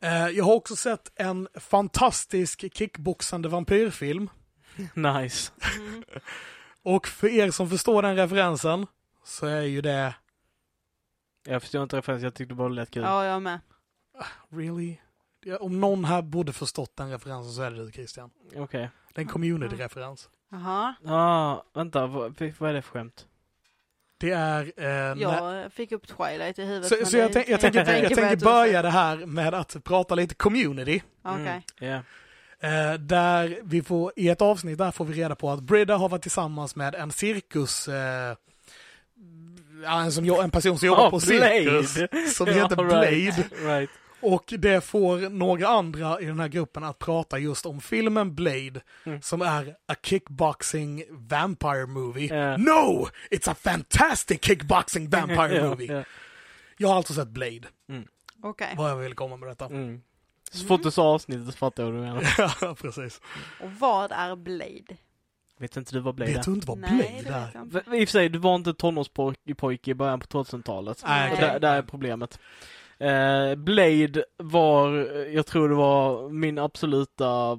Eh, jag har också sett en fantastisk kickboxande vampyrfilm. Nice. Mm. Och för er som förstår den referensen så är ju det Jag förstår inte referensen, jag tyckte bara det lät kul. ja, jag med. Really? Ja, om någon här borde förstått den referensen så är det du Christian. Okej. Det är en community-referens. Jaha. Ah, vänta, vad, vad är det för skämt? Det är... Eh, Jag fick upp Twilight i huvudet. så så jag, tänk, jag tänker, jag mig tänker börja det här med att prata lite community. Okej. Mm, ja. Eh, där vi får, i ett avsnitt där får vi reda på att Brida har varit tillsammans med en cirkus, eh, ja, en, som, en person som jobbar Ah, på Blade. cirkus, som heter Ja, Blade. Right. Och det får några andra i den här gruppen att prata just om filmen Blade, Mm. som är a kickboxing vampire movie. Ja. No! It's a fantastic kickboxing vampire movie. ja. Jag har alltså sett Blade, Okej. vad jag vill komma med detta. Mm. Så fort du sa avsnittet så fattar jag vad du menar. ja, precis. Och vad är Blade? Vet inte du vad Blade Vet är? du inte vad Blade det är? vet I och för sig, du var inte tonårspojke i början på 2000-talet. Nej, Och okej. där, där är problemet. Eh, Blade var, jag tror det var min absoluta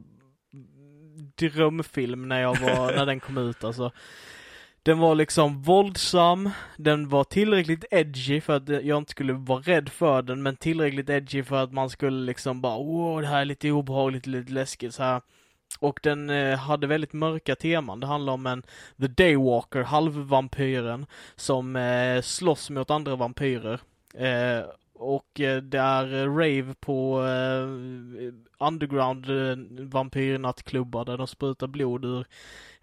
drömfilm när jag var, när den kom ut alltså. Den var liksom våldsam, den var tillräckligt edgy för att jag inte skulle vara rädd för den, men tillräckligt edgy för att man skulle liksom bara wow, det här är lite obehagligt, lite läskigt så här. Och den eh, hade väldigt mörka teman. Det handlar om en The Daywalker, halvvampyren, som eh, slåss mot andra vampyrer. Eh, och eh, det är eh, rave på eh, underground vampyrnattklubbar där de sprutar blod ur,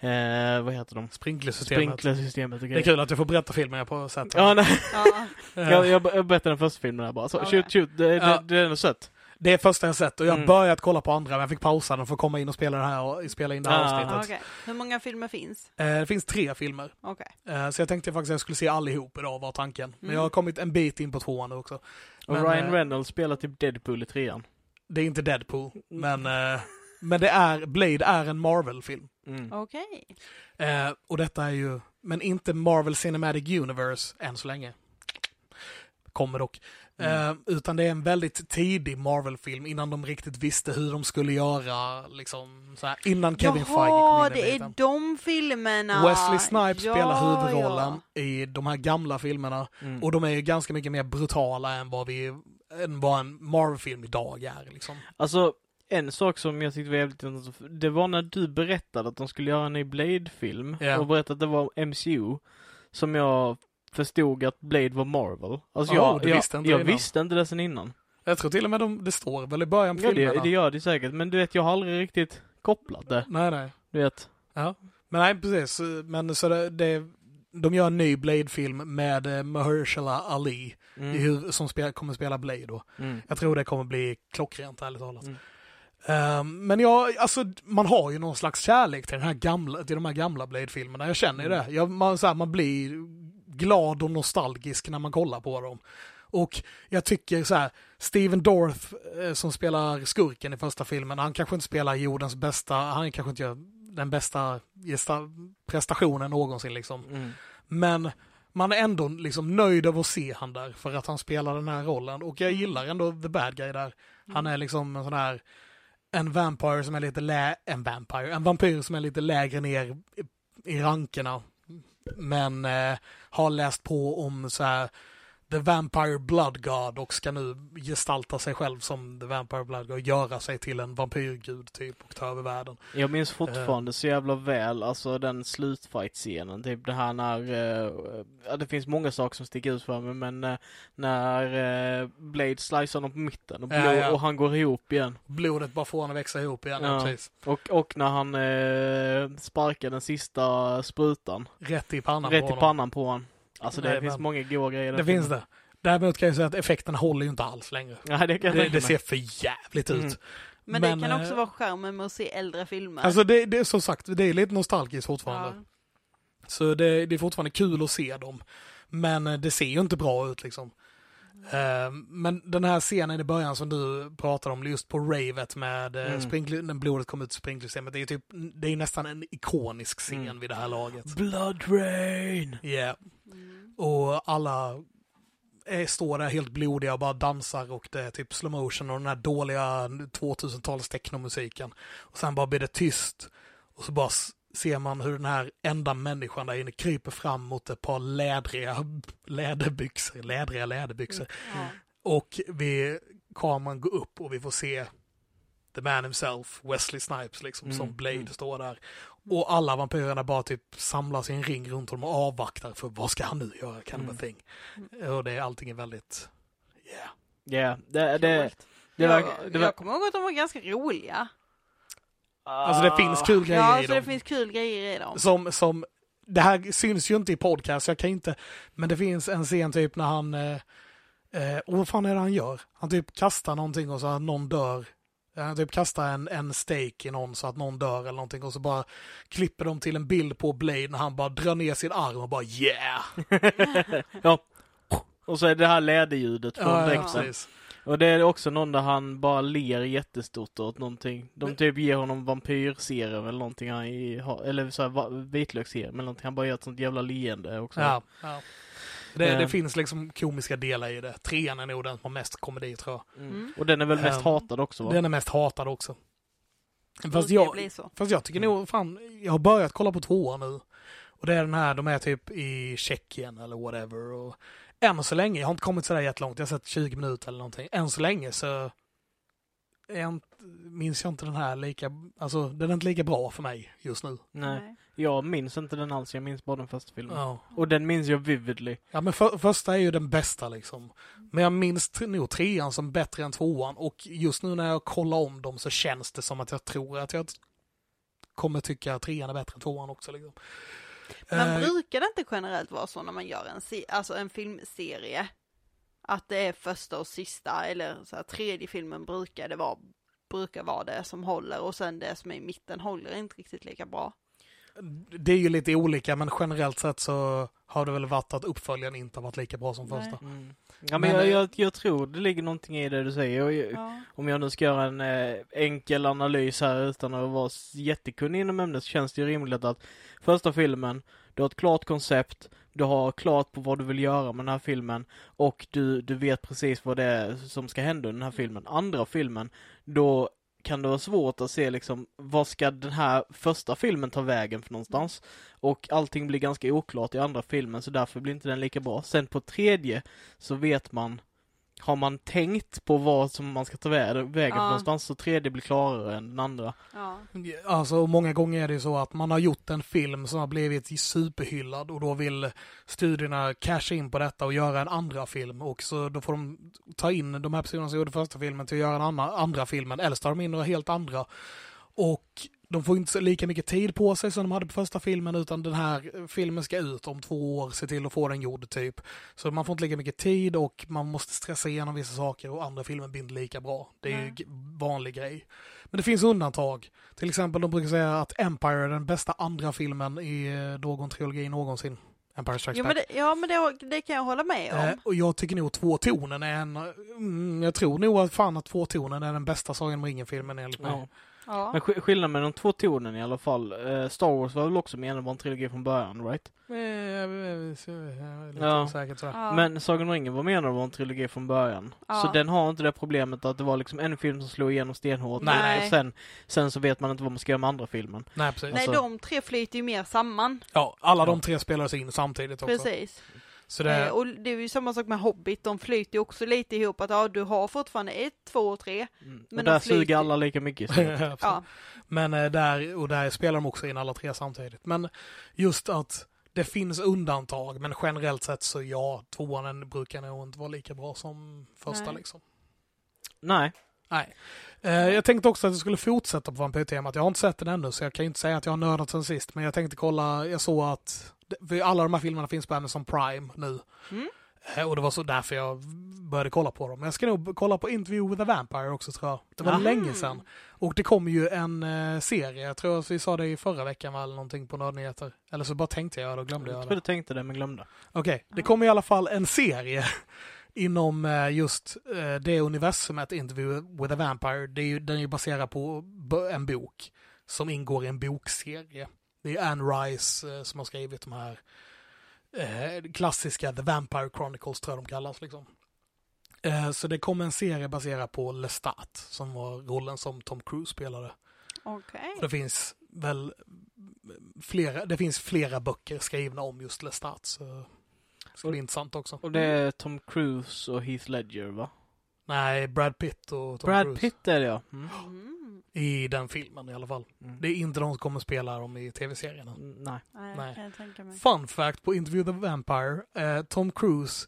eh, vad heter de? Sprinklersystemet. Sprinklersystemet Det är kul att du får berätta filmen jag på sett. Ja, nej, Ja. jag, jag, berättade den första filmen där bara. Så, shoot, shoot, det, Ja. det, det är nog sött. Det är första jag sett och jag har Mm. börjat kolla på andra men jag fick pausa den för att komma in och spela det här och spela in det här Ah. avsnittet. Okej. Hur många filmer finns? Eh, Det finns tre filmer. Okej. Eh, Så jag tänkte faktiskt att jag skulle se allihop idag var tanken. Men Mm. jag har kommit en bit in på tvåan nu också. Och Men, Ryan eh, Reynolds spelar typ Deadpool i trean. Det är inte Deadpool, Mm. men, eh, men det är, Blade är en Marvel-film. Mm. Okej. Eh, och detta är ju, men inte Marvel Cinematic Universe än så länge. Kommer dock. Mm. Eh, utan det är en väldigt tidig Marvel-film innan de riktigt visste hur de skulle göra, liksom, så här, innan Kevin Feige kom Jaha, in i det är bilden. de filmerna. Wesley Snipes Ja, spelar huvudrollen ja. i de här gamla filmerna. Mm. Och de är ju ganska mycket mer brutala än vad, vi, än vad en Marvel-film idag är. Liksom. Alltså, en sak som jag tyckte var jävligt intressant, det var när du berättade att de skulle göra en ny Blade-film Ja. och berättade att det var MCU, som jag förstod att Blade var Marvel. Alltså Oh, jag, du jag, visste inte jag det visste inte det sen innan. Jag tror till och med de, det står väl i början på Ja, det, filmerna. det gör det säkert, men du vet, jag har aldrig riktigt kopplat det. Nej, nej. Du vet. Men nej, precis. Men så det, det, de gör en ny Blade-film med eh, Mahershala Ali Mm. i huv- som spel, kommer spela Blade då. Mm. Jag tror det kommer bli klockrent, ärligt talat. Mm. Ehm, men jag, alltså, man har ju någon slags kärlek till, den här gamla, till de här gamla Blade-filmerna. Jag känner ju Mm. det. Jag, man, så här, man blir glad och nostalgisk när man kollar på dem. Och jag tycker så här, Steven Dorff eh, som spelar skurken i första filmen, han kanske inte spelar jordens bästa, han kanske inte gör den bästa prestationen någonsin liksom. Mm. Men man är ändå liksom nöjd av att se han där för att han spelar den här rollen. Och jag gillar ändå the bad guy där. Han är liksom en sån här en vampire som är lite lä... En vampire. En vampyr som är lite lägre ner i rankerna. Men eh, har läst på om så här The Vampire Blood God och ska nu gestalta sig själv som The Vampire Blood God och göra sig till en vampyrgud typ och ta över världen. Jag minns fortfarande så jävla väl, alltså den slutfight-scenen, typ det här när, eh, ja det finns många saker som sticker ut för mig, men eh, när eh, Blade slicear honom på mitten och, Ja, blod, ja. och han går ihop igen. Blodet bara får honom att växa ihop igen. Ja. Ja. Precis. Och, och när han eh, sparkar den sista sprutan, Rätt i pannan rätt på i honom. pannan på honom. Alltså det Nej, finns men- många goa grejer Det finns det. Däremot kan jag säga att effekterna håller ju inte alls längre. Nej, det kan jag Det, det ser för jävligt ut. Mm. Men, Men, det kan eh, också vara charmen med att se äldre filmer. Alltså det, det är som sagt, det är lite nostalgiskt fortfarande. ja. Så det, det är fortfarande kul att se dem. Men eh, det ser ju inte bra ut liksom. Eh, Men den här scenen i början som du pratade om, just på ravet med Mm. mm. sprinkler, när blodet kom ut i sprinklersystemet, det är typ, det är nästan en ikonisk scen Mm. vid det här laget. Blood rain! Yeah. Mm. Och alla är, står där helt blodiga och bara dansar och det är typ slow motion och den här dåliga 2000-tals technomusiken. Och sen bara blir det tyst och så bara ser man hur den här enda människan där inne kryper fram mot ett par lädriga läderbyxor, lädriga läderbyxor. Ja. Och vi, kameran går upp och vi får se the man himself, Wesley Snipes liksom, Mm, som Blade mm. står där. Och alla vampyrerna bara typ samlas i en ring runt honom och avvaktar för vad ska han nu göra, kind of a Mm. thing. Och det, allting är väldigt, yeah. Ja, det, det, det jag, var... Det var jag kommer ihåg att de var ganska roliga. Alltså det finns kul grejer Ja, i så det dem. finns kul grejer i dem. Som, som, det här syns ju inte i podcast, jag kan inte, men det finns en scen typ när han, eh, eh, och vad fan är det han gör? Han typ kastar någonting och så att någon dör. Han typ kastar en, en steak i någon så att någon dör eller någonting och så bara klipper de till en bild på Blade när han bara drar ner sin arm och bara yeah! ja. Och så är det här läderljudet från Ja, ja, dräkten. precis. Och det är också någon där han bara ler jättestort åt någonting. De Men- typ ger honom vampyrserum eller någonting han i, eller så här vitlöksserum eller någonting. Han bara gör ett sånt jävla leende också. Ja, ja. Det, Eh. det finns liksom komiska delar i det. Trean är nog den som har mest komedi tror jag. Mm. Mm. Och den är väl mest Ehm, hatad också va? Den är mest hatad också. Fast jag. Fast jag tycker nog, fan, jag har börjat kolla på tvåan nu. Och det är den här, de är typ i Tjeckien eller whatever. Och än så länge, jag har inte kommit sådär jättelångt, jag har sett 20 minuter eller någonting. Än så länge så jag inte, minns jag inte den här lika, alltså den är inte lika bra för mig just nu. Nej. Jag minns inte den alls, jag minns bara den första filmen. Ja, Och den minns jag vividly. ja men för, första är ju den bästa liksom. Men jag minns nog trean som bättre än tvåan och just nu när jag kollar om dem så känns det som att jag tror att jag kommer tycka att trean är bättre än tvåan också. Liksom. Men Eh, brukar det inte generellt vara så när man gör en, se- alltså en filmserie? Att det är första och sista eller så här, tredje filmen brukar det vara, brukar vara det som håller och sen det som är i mitten håller inte riktigt lika bra. Det är ju lite olika men generellt sett så har det väl varit att uppföljaren inte har varit lika bra som Nej. första. Mm. Ja men, Men, jag, eh, jag, jag tror det ligger någonting i det du säger. Jag- Ja. Om jag nu ska göra en eh, enkel analys här utan att vara jättekunnig inom ämnet så känns det ju rimligt att första filmen, du har ett klart koncept, du har klart på vad du vill göra med den här filmen och du, du vet precis vad det är som ska hända i den här filmen. Andra filmen, då kan det vara svårt att se liksom vad ska den här första filmen ta vägen för någonstans? Och allting blir ganska oklart i andra filmen så därför blir inte den lika bra. Sen på tredje så vet man har man tänkt på vad som man ska ta vä- vägen Ja. någonstans så tredje blir klarare än den andra. Ja. Alltså många gånger är det så att man har gjort en film som har blivit superhyllad och då vill studierna casha in på detta och göra en andra film och så då får de ta in de här personerna som gjorde första filmen till att göra en annan, andra filmen eller så tar de in några helt andra. Och de får inte lika mycket tid på sig som de hade på första filmen utan den här filmen ska ut om två år, se till att få den gjord typ. Så man får inte lika mycket tid och man måste stressa igenom vissa saker och andra filmer blir inte lika bra. Det är ju Nej. g- vanlig grej. Men det finns undantag. Till exempel, de brukar säga att Empire är den bästa andra filmen i eh, någon trilogi någonsin. Empire Strikes Jo, Back. men det, ja men det, det kan jag hålla med om. Eh, och jag tycker nog tvåtonen är en... Mm, jag tror nog att fan att tvåtonen är den bästa Sagan om ringen-filmen enligt mig. Ja. Ja. Men sk- skillnaden med de två tonen i alla fall. Eh, Star Wars var väl också menat att vara en trilogi från början, right? Eh, jag är lite Ja. osäker. Ja. Men Sagan om ringen var menad att vara en trilogi från början. Ja. Så den har inte det problemet att det var liksom en film som slog igenom stenhårt. Nej. Och sen, sen så vet man inte vad man ska göra med andra filmen. Nej, precis. Nej, alltså- de tre flyter ju mer samman. Ja, alla de tre spelades in samtidigt också. Precis. Så Eh, det, och det är ju samma sak med Hobbit, de flyter ju också lite ihop att ja, du har fortfarande ett, två och tre. Mm. Men och de där flyter- suger alla lika mycket. Så. Ja. Men eh, där, och där spelar de också in alla tre samtidigt. Men just att det finns undantag, men generellt sett så ja, tvåan brukar nog inte vara lika bra som första Nej. liksom. Nej. Nej. Eh, jag tänkte också att jag skulle fortsätta på vampyrtemat. Jag har inte sett den ännu, så jag kan ju inte säga att jag har nördat sen sist. Men jag tänkte kolla, jag såg att för alla de här filmerna finns på Amazon Prime nu. Mm. Eh, Och det var så därför jag började kolla på dem. Jag ska nog kolla på Interview with a Vampire också tror jag. Det var Aha. länge sedan. Och det kom ju en eh, serie, jag tror att vi sa det i förra veckan va, eller någonting på Nördnyheter. Eller så bara tänkte jag det och glömde Jag jag tror det. du tänkte det men glömde. Okej, det kom i alla fall en serie inom eh, just det universumet Interview with a Vampire. Det är ju, den är ju baserad på en bok som ingår i en bokserie. Det är Anne Rice eh, som har skrivit de här eh, klassiska The Vampire Chronicles tror jag de kallas liksom. Eh, så det kom en serie baserad på Lestat som var rollen som Tom Cruise spelade. Okej. Och det finns väl flera, det finns flera böcker skrivna om just Lestat. Så det ska bli intressant också. Och det är Tom Cruise och Heath Ledger va? Nej, Brad Pitt och Tom Brad Cruise. Pitt är det ja. Mm. I den filmen i alla fall. Mm. Det är inte de som kommer spela dem i tv-serien. Mm, Nej. Nej, Nej. kan jag tänka mig. Fun fact på Interview the Vampire. Eh, Tom Cruise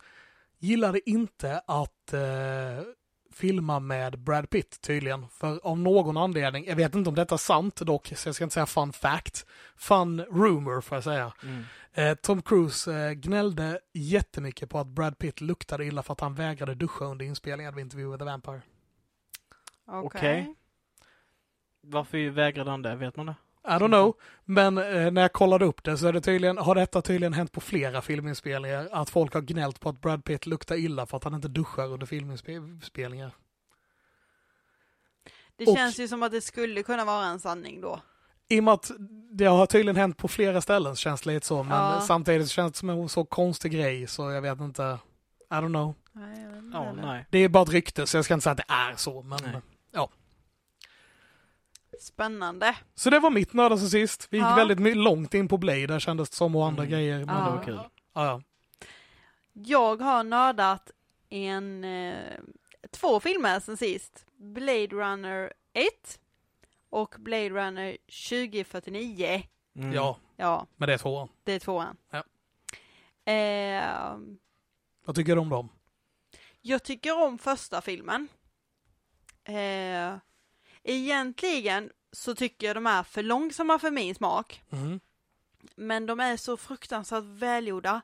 gillade inte att eh, filma med Brad Pitt tydligen. För av någon anledning, jag vet inte om detta är sant dock, så jag ska inte säga fun fact. Fun rumor får jag säga. Mm. Eh, Tom Cruise eh, gnällde jättemycket på att Brad Pitt luktade illa för att han vägrade duscha under inspelningen av Interview with the Vampire. Okej. Okej. Varför vägrade han det? Vet man det? I don't know, men eh, när jag kollade upp det så är det tydligen, har detta tydligen hänt på flera filminspelningar, att folk har gnällt på att Brad Pitt luktar illa för att han inte duschar under filminspelningar. Det Och- känns ju som att det skulle kunna vara en sanning då. I och med att det har tydligen hänt på flera ställen så känns det lite så, men Ja. samtidigt känns det som en så konstig grej så jag vet inte. I don't know. Nej, jag vet inte Ja, heller. nej. Det är bara ett rykte så jag ska inte säga att det är så, men Nej. Spännande. Så det var mitt nörda sen sist. Vi gick Ja. väldigt långt in på Blade, där kändes det som och andra Mm. grejer. Men, Ja, det var kul. ja, ja. Jag har nördat en, eh, två filmer sen sist. Blade Runner 1 och Blade Runner 2049. Mm. ja, Ja, men det är tvåan. det är tvåan. Ja. Eh, Vad tycker du om dem? jag tycker om första filmen. Eh, egentligen så tycker jag de är för långsamma för min smak. Mm. Men de är så fruktansvärt välgjorda.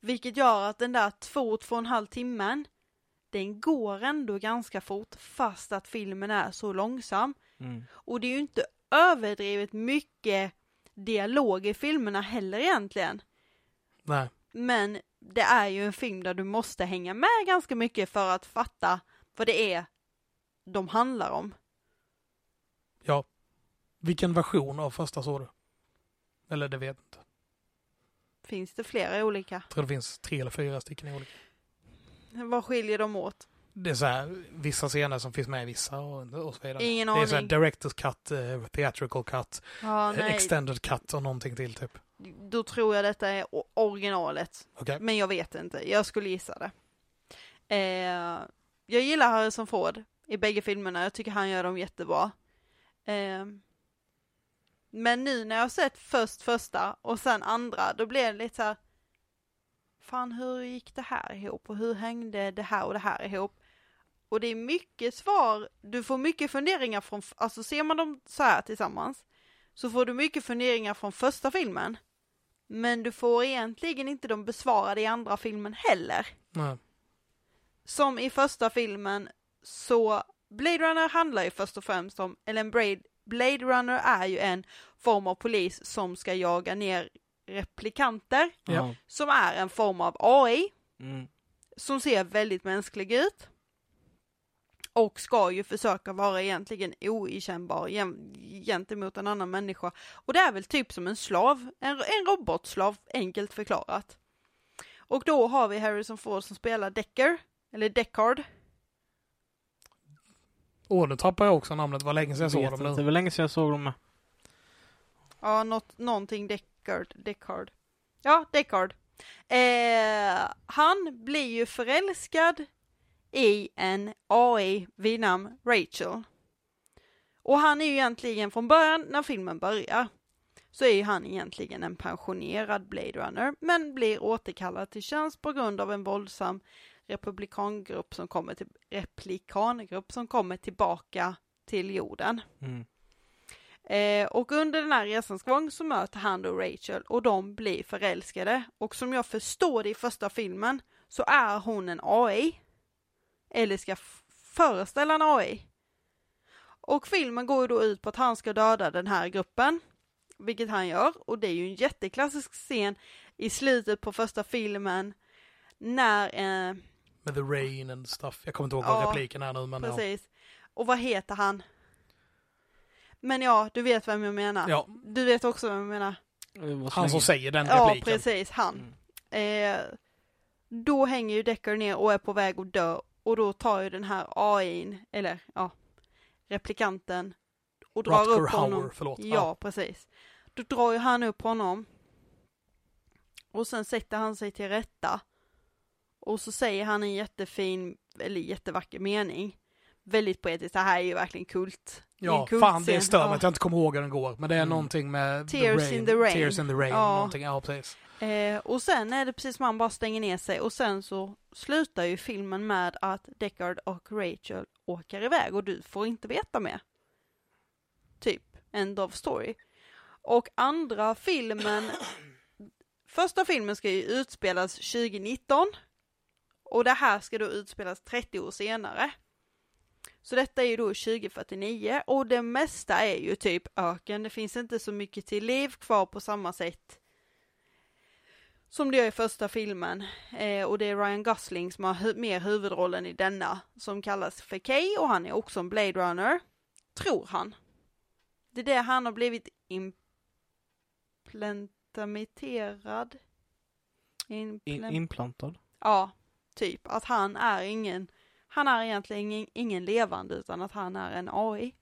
Vilket gör att den där två, två och en halv timmen, den går ändå ganska fort fast att filmen är så långsam. Mm. Och det är ju inte överdrivet mycket dialog i filmerna heller egentligen. Nej. Men det är ju en film där du måste hänga med ganska mycket för att fatta vad det är de handlar om. Ja. Vilken version av första såg du? Eller det vet jag inte. Finns det flera olika? Jag tror det finns tre eller fyra stycken olika. Vad skiljer de åt? Det är så här, vissa scener som finns med i vissa och, och så vidare. Ingen det är så här aning. director's cut, eh, theatrical cut, eh, nej. extended cut och någonting till typ. Då tror jag detta är originalet. Okej. Men jag vet inte, jag skulle gissa det. Eh, jag gillar Harrison Ford i bägge filmerna, jag tycker han gör dem jättebra. Eh, men nu när jag sett först första och sen andra, då blir det lite så här. Fan, hur gick det här ihop och hur hängde det här och det här ihop? Och det är mycket svar, du får mycket funderingar från, alltså ser man dem så här tillsammans, så får du mycket funderingar från första filmen. Men du får egentligen inte de besvarade i andra filmen heller. Nej. Som i första filmen så Blade Runner handlar ju först och främst om, eller en Blade, Blade Runner är ju en form av polis som ska jaga ner replikanter, Ja. som är en form av AI, Mm. som ser väldigt mänsklig ut. Och ska ju försöka vara egentligen oigenkännbar gen- gentemot en annan människa. Och det är väl typ som en slav, en, en robotslav, enkelt förklarat. Och då har vi Harrison Ford som spelar Decker, eller Deckard. Åh, nu tappar jag också namnet. Det var länge sedan jag såg Vet dem inte, nu. Det var länge sedan jag såg dem med. Ja, något, någonting Deckard, Deckard. Ja, Deckard. Eh, han blir ju förälskad i en AI vid namn Rachel. Och han är ju egentligen från början, när filmen börjar, så är ju han egentligen en pensionerad Blade Runner, men blir återkallad till tjänst på grund av en våldsam republikangrupp som kommer till, replikangrupp som kommer tillbaka till jorden. Mm. Eh, och under den här resans gång så möter han då Rachel och de blir förälskade. Och som jag förstår det i första filmen så är hon en AI. Eller ska föreställa en AI. Och filmen går ju då ut på att han ska döda den här gruppen. Vilket han gör. Och det är ju en jätteklassisk scen i slutet på första filmen. När, eh, Med the rain and stuff. Jag kommer inte ihåg Ja, vad repliken är nu men ja. precis. Och vad heter han? Men ja, du vet vem jag menar. ja. Du vet också vem jag menar. Så Han som säger den Ja, repliken. precis, han. Mm. Eh, då hänger ju Deckard ner och är på väg att dö och då tar ju den här AIn, eller ja, replikanten och drar Rutger upp honom. Hauer, förlåt. Ja, precis. Då drar ju han upp honom och sen sätter han sig till rätta och så säger han en jättefin, eller jättevacker mening. Väldigt poetiskt, det här är ju verkligen kult. Ja, kult fan det stör mig Ja. att jag inte kommer ihåg hur den går. Men det är Mm. någonting med Tears in the rain. Tears in the rain. Ja. Någonting. Ja, precis. Eh, och sen är det precis som han bara stänger ner sig och sen så slutar ju filmen med att Deckard och Rachel åker iväg och du får inte veta mer. Typ, end of story. Och andra filmen, första filmen ska ju utspelas 2019 och det här ska då utspelas 30 år senare. Så detta är ju då 2049 och det mesta är ju typ öken, det finns inte så mycket till liv kvar på samma sätt som det gör i första filmen. Eh, och det är Ryan Gosling som har hu- mer huvudrollen i denna. Som kallas för Kay och han är också en Blade Runner. Tror han. Det är det han har blivit implantamiterad. In, Implan- implantad. ja, typ. Att han är ingen, han är egentligen ingen, levande utan att han är en AI.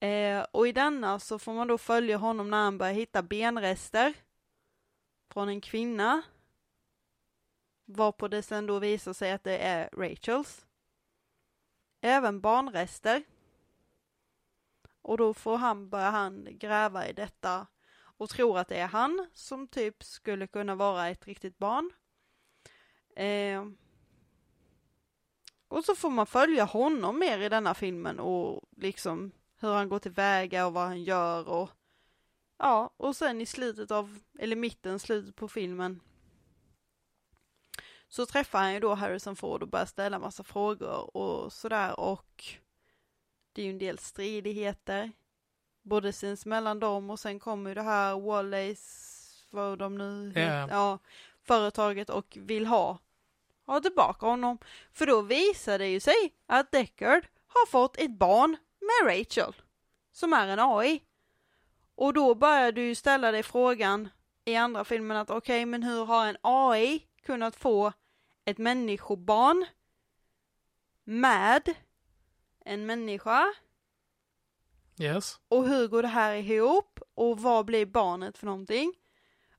Eh, och i denna så får man då följa honom när han börjar hitta benrester från en kvinna. Varpå det sen då visar sig att det är Rachels. Även barnrester. Och då får han, börja han gräva i detta och tror att det är han som typ skulle kunna vara ett riktigt barn. Eh, och så får man följa honom mer i denna filmen och liksom hur han går tillväga och vad han gör och ja, och sen i slutet av, eller mitten, slutet på filmen så träffar han ju då Harrison Ford och börjar ställa massa frågor och sådär och det är ju en del stridigheter både sinsemellan dem och sen kommer ju det här Wallace, vad de nu Ja. ja, företaget och vill ha, ha tillbaka honom. För då visar det ju sig att Deckard har fått ett barn med Rachel, som är en AI. Och då börjar du ställa dig frågan i andra filmen att okej, men hur har en AI kunnat få ett människobarn med en människa? Yes. Och hur går det här ihop? Och vad blir barnet för någonting?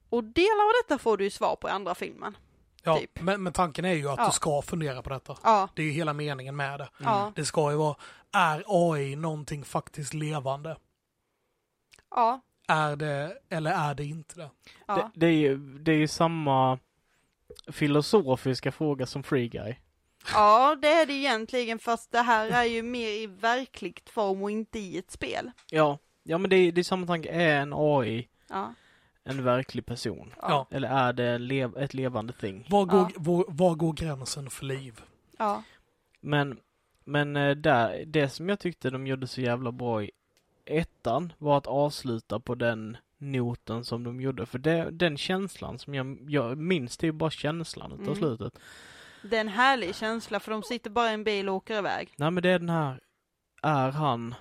Och delar av detta får du ju svar på i andra filmen. Ja, Typ. men, men tanken är ju att Ja. du ska fundera på detta. Ja, Det är ju hela meningen med det. ja, Det ska ju vara, är AI någonting faktiskt levande? ja, Är det, eller är det inte det? ja. Det, det, är ju, det är ju samma filosofiska fråga som Free Guy. Ja, det är det egentligen fast det här är ju mer i verkligt form och inte i ett spel. Ja, ja men det är, det är samma tanke. Är en AI Ja, en verklig person? Ja. Eller är det lev, ett levande ting? Var går, Ja. var, var går gränsen för liv? ja, Men, men eh, där, det som jag tyckte de gjorde så jävla bra i ettan var att avsluta på den noten som de gjorde. För det, den känslan som jag, jag minns, det är ju bara känslan utav Mm. slutet. det är en härlig känsla för de sitter bara i en bil och åker iväg. Nej men det är den här, är han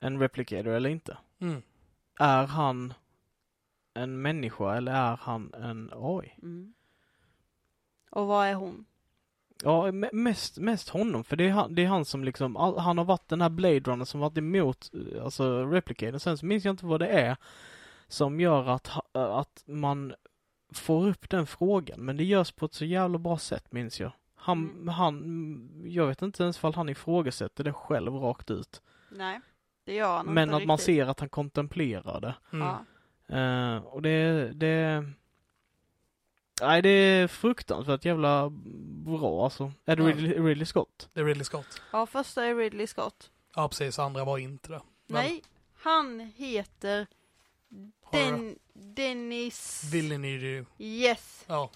en replicator eller inte? Mm. Är han en människa eller är han en AI? Mm. Och vad är hon? Ja, me- mest, mest honom, för det är, han, det är han som liksom, all, han har varit den här Blade Runner som varit emot, eh, alltså Replicator. Sen så minns jag inte vad det är som gör att, ha- att man får upp den frågan, men det görs på ett så jävla bra sätt minns jag. Han, Mm. han, jag vet inte ens fall han ifrågasätter det själv rakt ut. Nej, det gör han Men inte att man riktigt. ser att han kontemplerar det. Mm. Ja. Eh, och det, det... Nej, det är fruktansvärt jävla bra alltså. Är det Ja. Ridley, Ridley Scott? Det är Ridley Scott. ja, första är Ridley Scott. Ja, precis. Andra var inte det. Men Nej, han heter Den, Dennis... Villeneuve. Yes. Ja.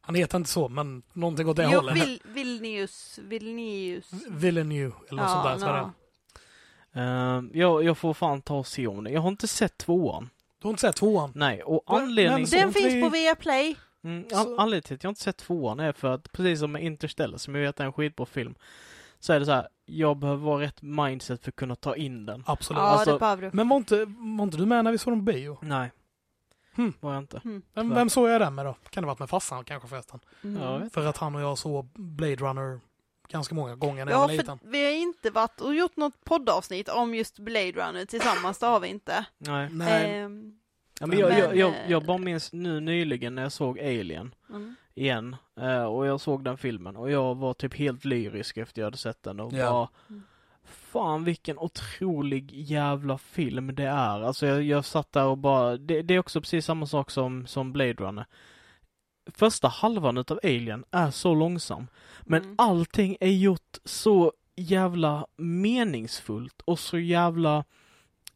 Han heter inte så, men någonting åt det Jo, hållet. Vil, Vilnius, Vilnius. Villeneuve, eller något sånt där. Så det. Uh, jag, jag får fan ta och se om det. Jag har inte sett tvåan. Du har inte sett tvåan? Nej, och Men- anledningen... Den inte finns vi- på Viaplay. Mm, an, anledningen till att jag inte sett tvåan är för att precis som med Interstellar, som jag vet är en skitbra film, så är det så här, jag behöver vara rätt mindset för att kunna ta in den. Absolut. Ja, Alltså- det behöver du. Men var inte, var inte du med när vi såg den på bio? Nej. Hmm. Var jag inte. Mm. Vem, vem såg jag den med då? Kan det varit med farsan kanske förresten? Mm. Ja, jag vet. För att han och jag såg Blade Runner ganska många gånger när jag Ja, var för liten. vi har inte varit och gjort något poddavsnitt om just Blade Runner tillsammans, det har vi inte. Nej. Nej. Ehm, Ja, men jag, jag, Men, jag, eh, jag bara minns nu nyligen när jag såg Alien mm. igen, eh, och jag såg den filmen och jag var typ helt lyrisk efter jag hade sett den och Ja. bara Mm. Fan vilken otrolig jävla film det är. Alltså jag, jag satt där och bara, det, det är också precis samma sak som, som Blade Runner. Första halvan utav Alien är så långsam. Men Mm. allting är gjort så jävla meningsfullt och så jävla,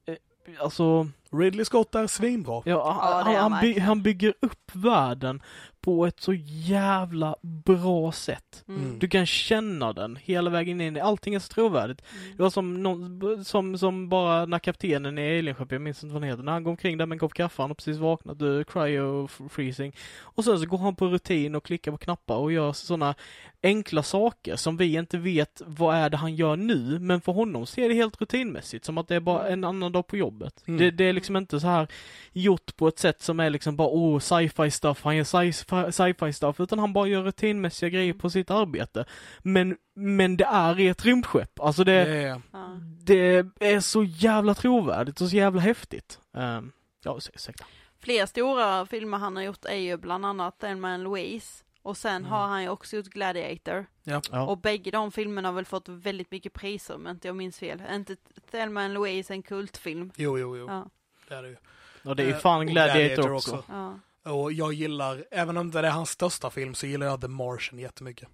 eh, alltså Ridley Scott är svinbra. Ja, Ja, han, är han, han by, han bygger upp världen på ett så jävla bra sätt. Mm. Du kan känna den hela vägen in. Allting är så trovärdigt. Mm. Det var som, någon, som, som bara när kaptenen i Alienskeppet, jag minns inte vad han heter, när han går omkring där med en kopp kaffe, han har precis vaknat, uh, cryo freezing. Och sen så går han på rutin och klickar på knappar och gör sådana enkla saker som vi inte vet vad är det han gör nu, men för honom ser det helt rutinmässigt, som att det är bara en annan dag på jobbet. Mm. Det, det är liksom inte så här gjort på ett sätt som är liksom bara oh sci-fi stuff, han gör sci-fi sci- sci-fi stuff, utan han bara gör rutinmässiga grejer på sitt arbete. Men, men det är i ett rymdskepp. Alltså det, Det är- Ja. det är så jävla trovärdigt och så jävla häftigt. Um, ja, ursäk- ursäkta. Fler stora filmer han har gjort är ju bland annat Thelma and Louise. Och sen Mm. har han ju också gjort Gladiator. Ja. Och bägge de filmerna har väl fått väldigt mycket priser om inte jag minns fel. Är inte Thelma and Louise en kultfilm? Jo, jo, jo. Ja. Det är det ju. Och det är ju Eh, fan och Gladiator, också. ja. Och jag gillar, även om det är hans största film, så gillar jag The Martian jättemycket.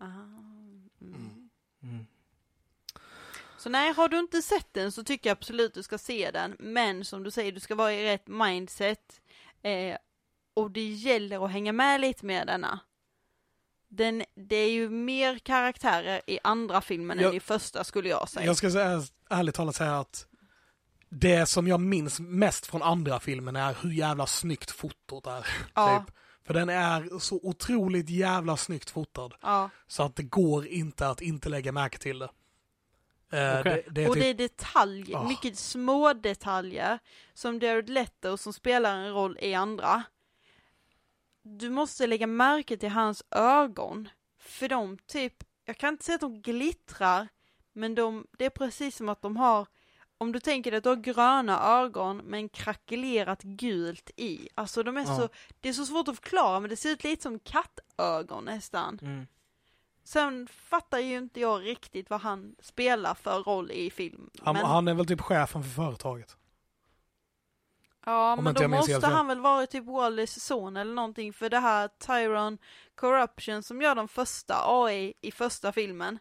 Aha. Mm. Mm. Mm. Så nej, har du inte sett den så tycker jag absolut du ska se den. Men som du säger, du ska vara i rätt mindset. Eh, och det gäller att hänga med lite med denna. Den, det är ju mer karaktärer i andra filmen Jag- än i första skulle jag säga. Jag ska säga, ärligt talat säga att det som jag minns mest från andra filmen är hur jävla snyggt fotot är. ja, Typ. För den är så otroligt jävla snyggt fotad. ja. Så att det går inte att inte lägga märke till det. Eh, Okej. det, det är och typ, det är detaljer, Ah. mycket små detaljer som Jared Leto som spelar en roll i andra. Du måste lägga märke till hans ögon. För de typ, jag kan inte säga att de glittrar, men de, det är precis som att de har, om du tänker dig att du har gröna ögon men krackelerat gult i. Alltså de är Ja. så, det är så svårt att förklara men det ser ut lite som kattögon nästan. Mm. Sen fattar ju inte jag riktigt vad han spelar för roll i film. han, men, han är väl typ chefen för företaget. ja, om men då måste han väl vara typ Wallys son eller någonting för det här Tyron Corruption som gör den första AI i första filmen.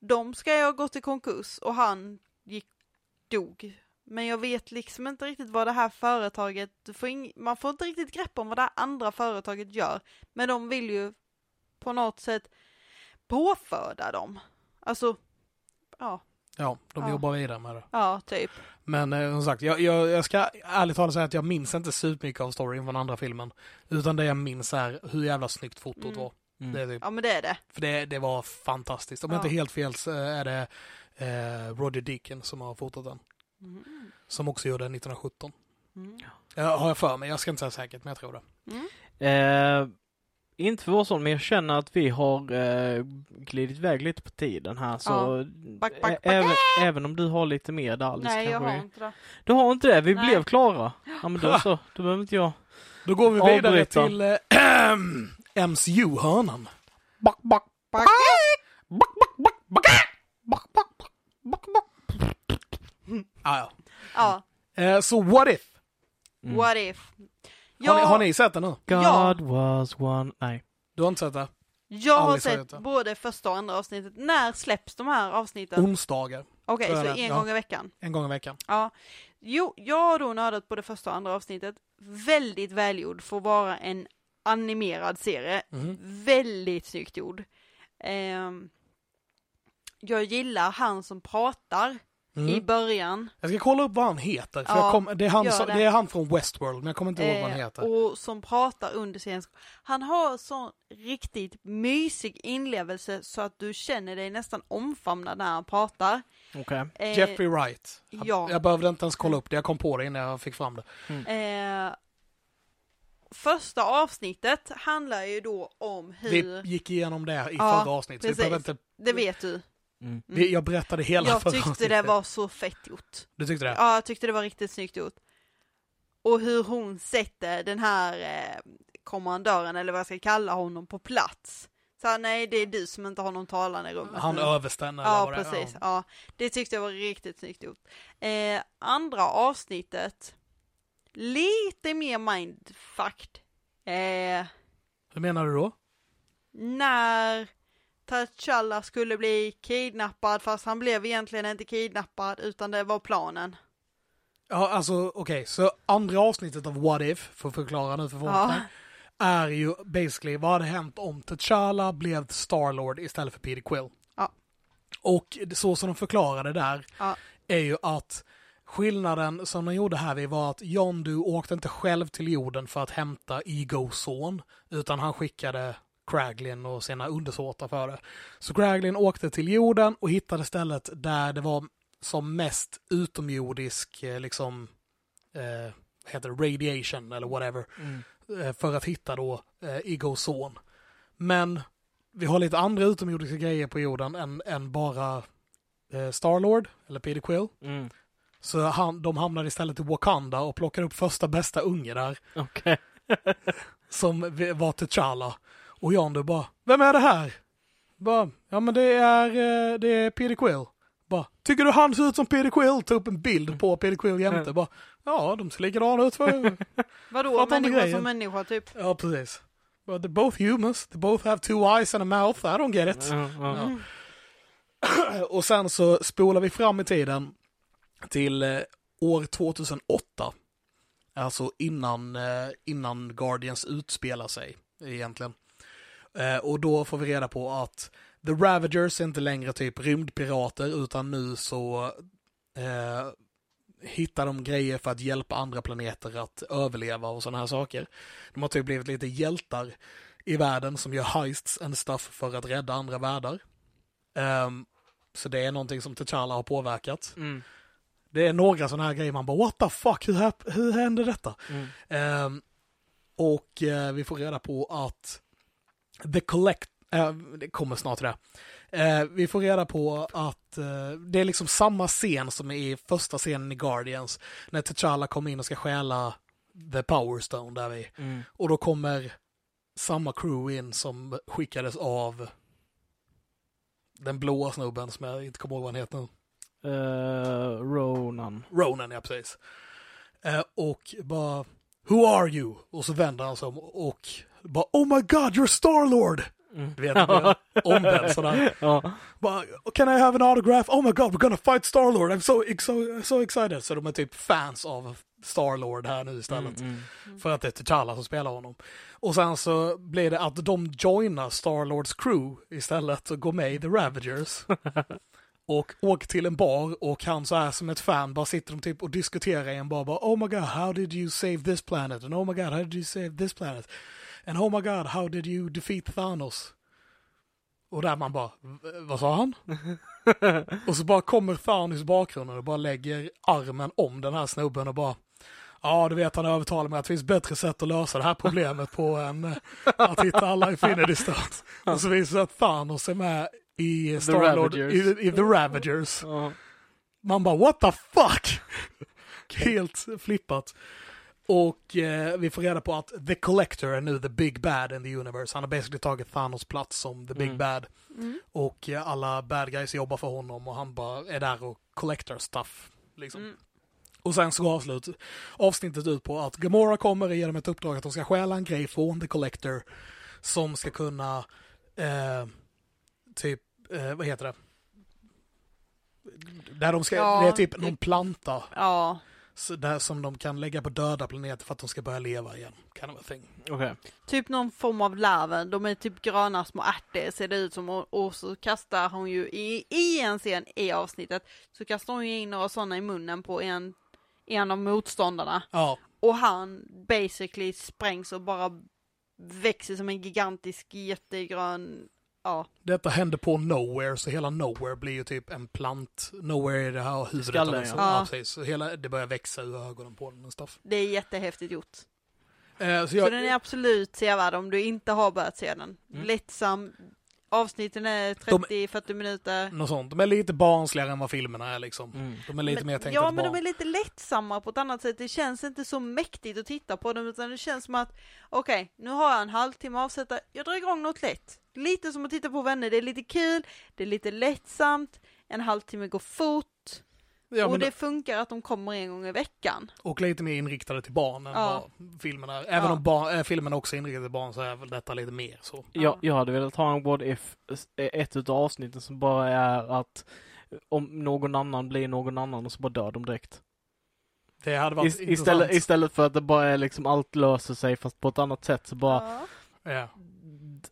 De ska ju ha gått i konkurs och han dog. Men jag vet liksom inte riktigt vad det här företaget, får ing, man får inte riktigt grepp om vad det här andra företaget gör. Men de vill ju på något sätt påföda dem. Alltså, ja, Ja, de Ja. jobbar vidare med det. ja typ. Men eh, som sagt, jag, jag, jag ska ärligt talat säga att jag minns inte supermycket av storyn från andra filmen. Utan det jag minns är hur jävla snyggt fotot Mm. var. Mm. Det är typ, Ja men det är det. för det, det var fantastiskt. Om jag Ja. inte helt fel så är det eh, Roger Deakin som har fotat den. Mm. Som också gjorde den 1917. Mm. Jag har jag för mig, jag ska inte säga säkert men jag tror det. Mm. Eh, inte för vår sån, men jag känner att vi har eh, glidit iväg lite på tiden här så Back, back, back. ä- även, även om du har lite mer där Alice, Nej jag har vi- inte det. Du har inte det? Vi Nej. blev klara. Ja men då så, då behöver inte jag. Då går vi vidare Avbryta. till eh, MCU-hörnan. Ah, ja. Ja, eh, så what if? Mm. what if? Har, ni, har ni sett den nu? God Ja. was one... Nej. Du har inte sett det? jag har sett det. både första och andra avsnittet. När släpps de här avsnitten? Onsdagar, Okej, jag så en Ja. gång i veckan. en gång i veckan. Ja. Jo, jag har då nördat på det första och andra avsnittet. Väldigt välgjord för att vara en animerad serie. Mhm. Väldigt snyggt gjord. Ehm, jag gillar han som pratar Mm. i början. Jag ska kolla upp vad han heter. För Ja, jag kom, det, är han, som- det. det är han från Westworld, men jag kommer inte ihåg vad han Eh, heter. och som pratar under serien. Han har sån riktigt mysig inlevelse så att du känner dig nästan omfamnad när han pratar. Okej. Eh, Jeffrey Wright. Jag, ja. jag behövde inte ens kolla upp det, jag kom på det innan jag fick fram det. Eh, första avsnittet handlar ju då om hur, Vi gick igenom det i Ja, förra avsnittet. så Vi precis. behöver inte, det vet du. Mm. vi, jag berättade hela Jag förra tyckte avsnittet. det var så fett gjort. Du tyckte det? Ja, jag tyckte det var riktigt snyggt gjort. Och hur hon sätter den här eh, kommandören, eller vad jag ska kalla honom, på plats. Så här, nej det är du som inte har någon talan i rummet. Han eller Ja, vad det precis. Ja, det tyckte jag var riktigt snyggt gjort. Eh, andra avsnittet, lite mer mindfucked. Eh, Hur menar du då? när T'Challa skulle bli kidnappad, fast han blev egentligen inte kidnappad, utan det var planen. Ja, alltså okej, så andra avsnittet av What If, för att förklara nu för folk Ja. är ju basically vad hade hänt om T'Challa blev Starlord istället för Peter Quill? Ja. Och så som de förklarade där Ja. är ju att skillnaden som de gjorde här var att Yondu åkte inte själv till jorden för att hämta Egos son, utan han skickade Kraglin och sina undersåtar för det. Så Kraglin åkte till jorden och hittade stället där det var som mest utomjordisk, eh, liksom, eh, heter det, radiation eller whatever. Mm. eh, för att hitta då eh, Egos son. Men vi har lite andra utomjordiska grejer på jorden än, än bara eh, Starlord, eller Peter Quill. Mm. Så han, de hamnar istället i Wakanda och plockar upp första bästa unge där, Okej. som var T'Challa. Och Yondu bara, vem är det här? Bara, ja men det är, eh, det är Peter Quill. Bara, tycker du han ser ut som Peter Quill? Ta upp en bild på Peter Quill jämte. Bara, ja de ser likadana ut. För... Vadå, inte människa grejen. som människa typ? ja precis. But they're both humans. They both have two eyes and a mouth. I don't get it. Ja, ja. Mm. Och sen så spolar vi fram i tiden till eh, år 2008. Alltså innan, eh, innan Guardians utspelar sig egentligen. Eh, och då får vi reda på att The Ravagers är inte längre typ rymdpirater utan nu så eh, hittar de grejer för att hjälpa andra planeter att överleva och sådana här saker. De har typ blivit lite hjältar i världen som gör heists and stuff för att rädda andra världar. Ehm, så det är någonting som T'Challa har påverkat. Mm. Det är några sådana här grejer man bara what the fuck, hur, hur hände detta? Mm. Ehm, och eh, vi får reda på att The Collect, eh, det kommer snart det. Eh, vi får reda på att eh, det är liksom samma scen som i första scenen i Guardians. När T'Challa kommer in och ska stjäla The Power Stone där vi. Mm. Och då kommer samma crew in som skickades av den blåa snubben som jag inte kommer ihåg vad han heter nu. Eh, Ronan. Ronan, ja precis. Eh, och bara Who are you? Och så vänder han sig om och bara Oh my god, you're Starlord! Mm. Du vet, omvänd sådär. ja. Bara, Can I have an autograph? Oh my god, we're gonna fight Starlord! I'm so, so, so excited! Så de är typ fans av Starlord här nu istället. Mm, För att det är T'Challa som spelar honom. Och sen så blir det att de joinar Starlords crew istället och går med i The Ravagers. och åker till en bar och han så här som ett fan bara sitter de typ och diskuterar i en bar bara Oh my god, how did you save this planet? And oh my god, how did you save this planet? And oh my god, how did you defeat Thanos? Och där man bara, "V- vad sa han? och så bara kommer Thanos i bakgrunden och bara lägger armen om den här snubben och bara Ja, du vet han övertalar mig att det finns bättre sätt att lösa det här problemet på än eh, att hitta alla Infinity Stones. Och så visar det att Thanos är med i Starlord, i, i The Ravagers. Ja. Man bara what the fuck? Helt flippat. Och eh, vi får reda på att The Collector är nu the big bad in the universe. Han har basically tagit Thanos plats som the big Mm. bad. Mm. Och eh, alla bad guys jobbar för honom och han bara är där och collector stuff. Liksom. Mm. Och sen så går avslut, avsnittet ut på att Gamora kommer och ger dem ett uppdrag att de ska stjäla en grej från The Collector som ska kunna eh, typ, eh, vad heter det? Där de ska, Ja, det är typ det- någon planta Ja, så där som de kan lägga på döda planeter för att de ska börja leva igen. Kind of a thing. Okej. typ någon form av larver. De är typ gröna små ärtor ser det ut som. Och, och så kastar hon ju i, i en scen i avsnittet så kastar hon ju in några sådana i munnen på en, en av motståndarna. Ja, Och han basically sprängs och bara växer som en gigantisk jättegrön, ja. detta hände på Nowhere så hela Nowhere blir ju typ en plant. Nowhere är det här huvudet. Skallen, av ja. ja. Precis. Så hela, det börjar växa ur ögonen på den och stuff. Det är jättehäftigt gjort. Eh, så Så jag, den är absolut sevärd om du inte har börjat se den. Mm. Lättsam, avsnitten är 30-40 minuter. något sånt. De är lite barnsligare än vad filmerna är liksom. Mm. De är lite Men- mer tänkta Ja men barn. de är lite lättsamma på ett annat sätt. Det känns inte så mäktigt att titta på dem utan det känns som att okej, nu har jag en halvtimme avsätta. Jag drar igång något lätt. Lite som att titta på vänner. Det är lite kul, det är lite lättsamt, en halvtimme går fort. Ja, och det funkar att de kommer en gång i veckan. och lite mer inriktade till barn än Ja. vad filmerna är. Även Ja. om barn, äh, filmerna också är inriktade till barn så är väl detta lite mer så. Jag, jag hade velat ha en What If, ett utav avsnitten som bara är att om någon annan blir någon annan och så bara dör de direkt. Det hade varit Is, istället, intressant. istället för att det bara är liksom allt löser sig fast på ett annat sätt så bara Ja. Ja.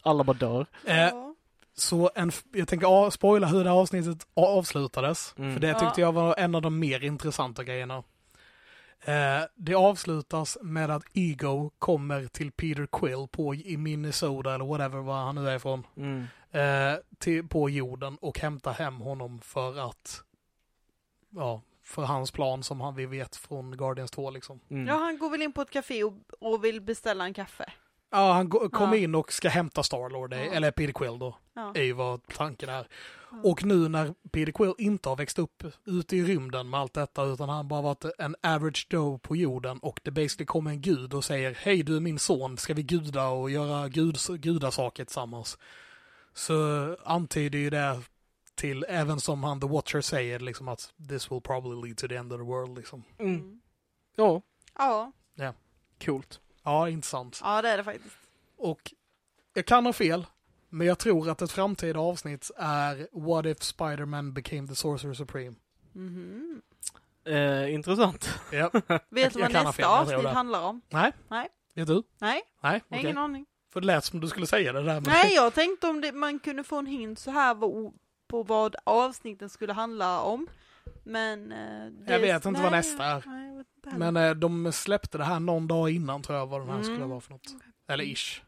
alla bara dör. Eh, Ja. Så en, jag tänker spoila hur det här avsnittet avslutades. Mm. För det tyckte Ja. jag var en av de mer intressanta grejerna. Eh, det avslutas med att Ego kommer till Peter Quill på, i Minnesota eller whatever var han nu är ifrån. Mm. Eh, till, på jorden och hämtar hem honom för att ja, för hans plan som han, vi vet från Guardians 2 liksom. Mm. Ja, han går väl in på ett café och, och vill beställa en kaffe. Ja, han kommer Ja. in och ska hämta Starlord, Ja. eller Peter Quill då, Ja. är ju vad tanken är. Ja. Och nu när Peter Quill inte har växt upp ute i rymden med allt detta, utan han bara varit en average Joe på jorden och det basically kommer en gud och säger Hej du är min son, ska vi guda och göra gud, gudasaker tillsammans? Så antyder ju det till, även som han The Watcher säger, liksom att this will probably lead to the end of the world liksom. Mm. Mm. Ja, Ja. coolt. Ja, intressant. ja, det är det faktiskt. Och jag kan ha fel, men jag tror att ett framtida avsnitt är What if Spider-Man became the Sorcerer Supreme? Mhm. Eh, intressant. Ja, Vet du vad nästa fel, avsnitt det. handlar om? nej. Nej. Vet du? Nej, Nej, okej. ingen aning. För det lät som du skulle säga det där. Men... Nej, jag tänkte om det, man kunde få en hint så här på vad avsnitten skulle handla om. Men... eh, Det, Jag vet inte vad nästa är. Men eh, de släppte det här någon dag innan tror jag vad den här Mm. skulle vara för något. Eller ish.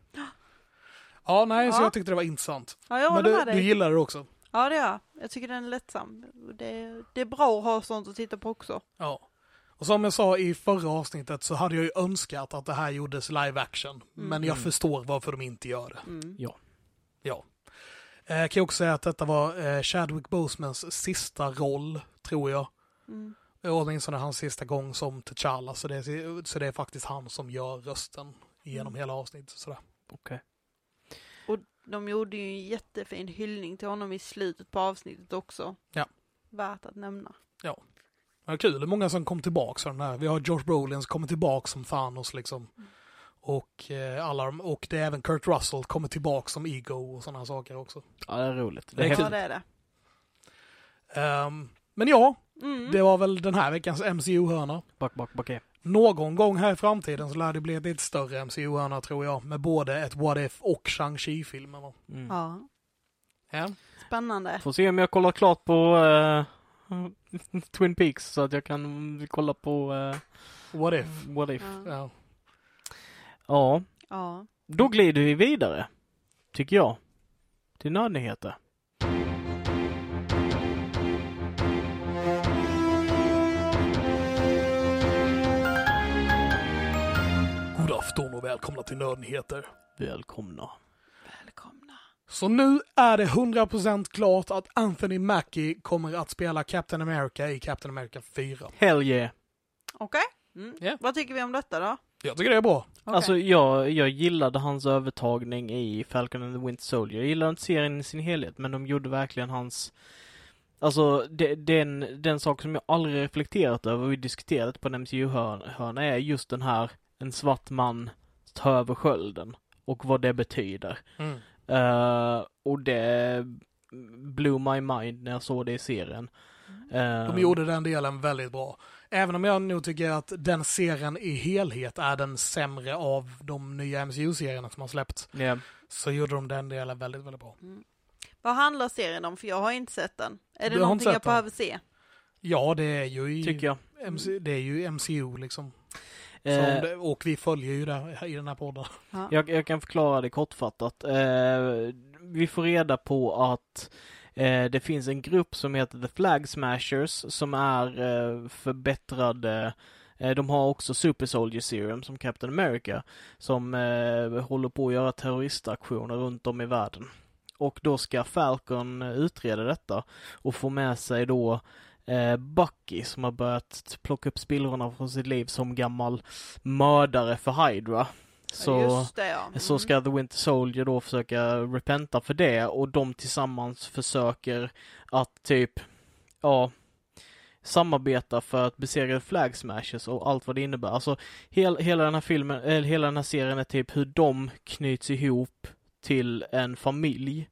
Ja, nej, så Ja. jag tyckte det var intressant. ja, jag Men du, du gillar det också? Ja, det gör jag. Jag tycker den är lättsam. Det, det är bra att ha sånt att titta på också. Ja. Och som jag sa i förra avsnittet så hade jag ju önskat att det här gjordes live action. Men jag Mm. förstår varför de inte gör det. Mm. Ja. Eh, Jag kan ju också säga att detta var eh, Chadwick Bosemans sista roll, tror jag. Mm. Åtminstone hans sista gång som T'Challa, så det, är, så det är faktiskt han som gör rösten genom Mm. hela avsnittet. Sådär. Okej. Och de gjorde ju en jättefin hyllning till honom i slutet på avsnittet också. Ja. Värt att nämna. Det är kul, det är många som kom tillbaka från den här. Vi har George Brolin som kommer tillbaka som Thanos liksom. Mm. Och, eh, alla de, och det är även Kurt Russell kommer tillbaka som Ego och sådana saker också. Ja, det är roligt. Det Det är Ja, kul. det är det. Ehm, men ja, Mm. det var väl den här veckans MCU-hörna. Back, back, back. Någon gång här i framtiden så lär det bli ett lite större MCU-hörna tror jag. Med både ett What If och Shang-Chi-filmerna. Mm. Ja. Ja. Spännande. Får se om jag kollar klart på eh, Twin Peaks så att jag kan kolla på eh, What If. What If. Ja. Ja. Ja, Ja. då glider vi vidare. Tycker jag. Till nördnyheter. God afton och välkomna till Nördnyheter. Välkomna. Välkomna. Så nu är det 100% klart att Anthony Mackie kommer att spela Captain America i Captain America 4. Hell yeah. Okej. Mm. Ja. Vad tycker vi om detta då? Jag tycker det är bra. Okej. Alltså jag, jag gillade hans övertagning i Falcon and the Winter Soldier. Jag gillade inte serien i sin helhet, men de gjorde verkligen hans Alltså det, den, den sak som jag aldrig reflekterat över och vi diskuterat på en MCU-hörna är just den här en svart man tar över skölden och vad det betyder. Mm. Eh, och det blew my mind när jag såg det i serien. Eh, De gjorde den delen väldigt bra. Även om jag nog tycker att den serien i helhet är den sämre av de nya MCU-serierna som har släppts. ja. Så gjorde de den delen väldigt, väldigt bra. Vad handlar serien om? För jag har inte sett den. Är det Du någonting jag den? behöver se? Ja, det är ju i Tycker jag. MC, det är ju MCU liksom. Eh, det, och vi följer ju det i den här podden. Ja. Jag, jag kan förklara det kortfattat. Eh, vi får reda på att Eh, det finns en grupp som heter The Flag Smashers som är eh, förbättrade eh, de har också Super Soldier Serum som Captain America som eh, håller på att göra terroristaktioner runt om i världen. Och då ska Falcon eh, utreda detta och få med sig då eh, Bucky som har börjat plocka upp spillrorna från sitt liv som gammal mördare för Hydra. Så, det ja. Mm. så ska The Winter Soldier då försöka repenta för det och de tillsammans försöker att typ, ja, samarbeta för att besegra Flag Smashers och allt vad det innebär. Alltså hel, hela den här filmen, eller hela den här serien är typ hur de knyts ihop till en familj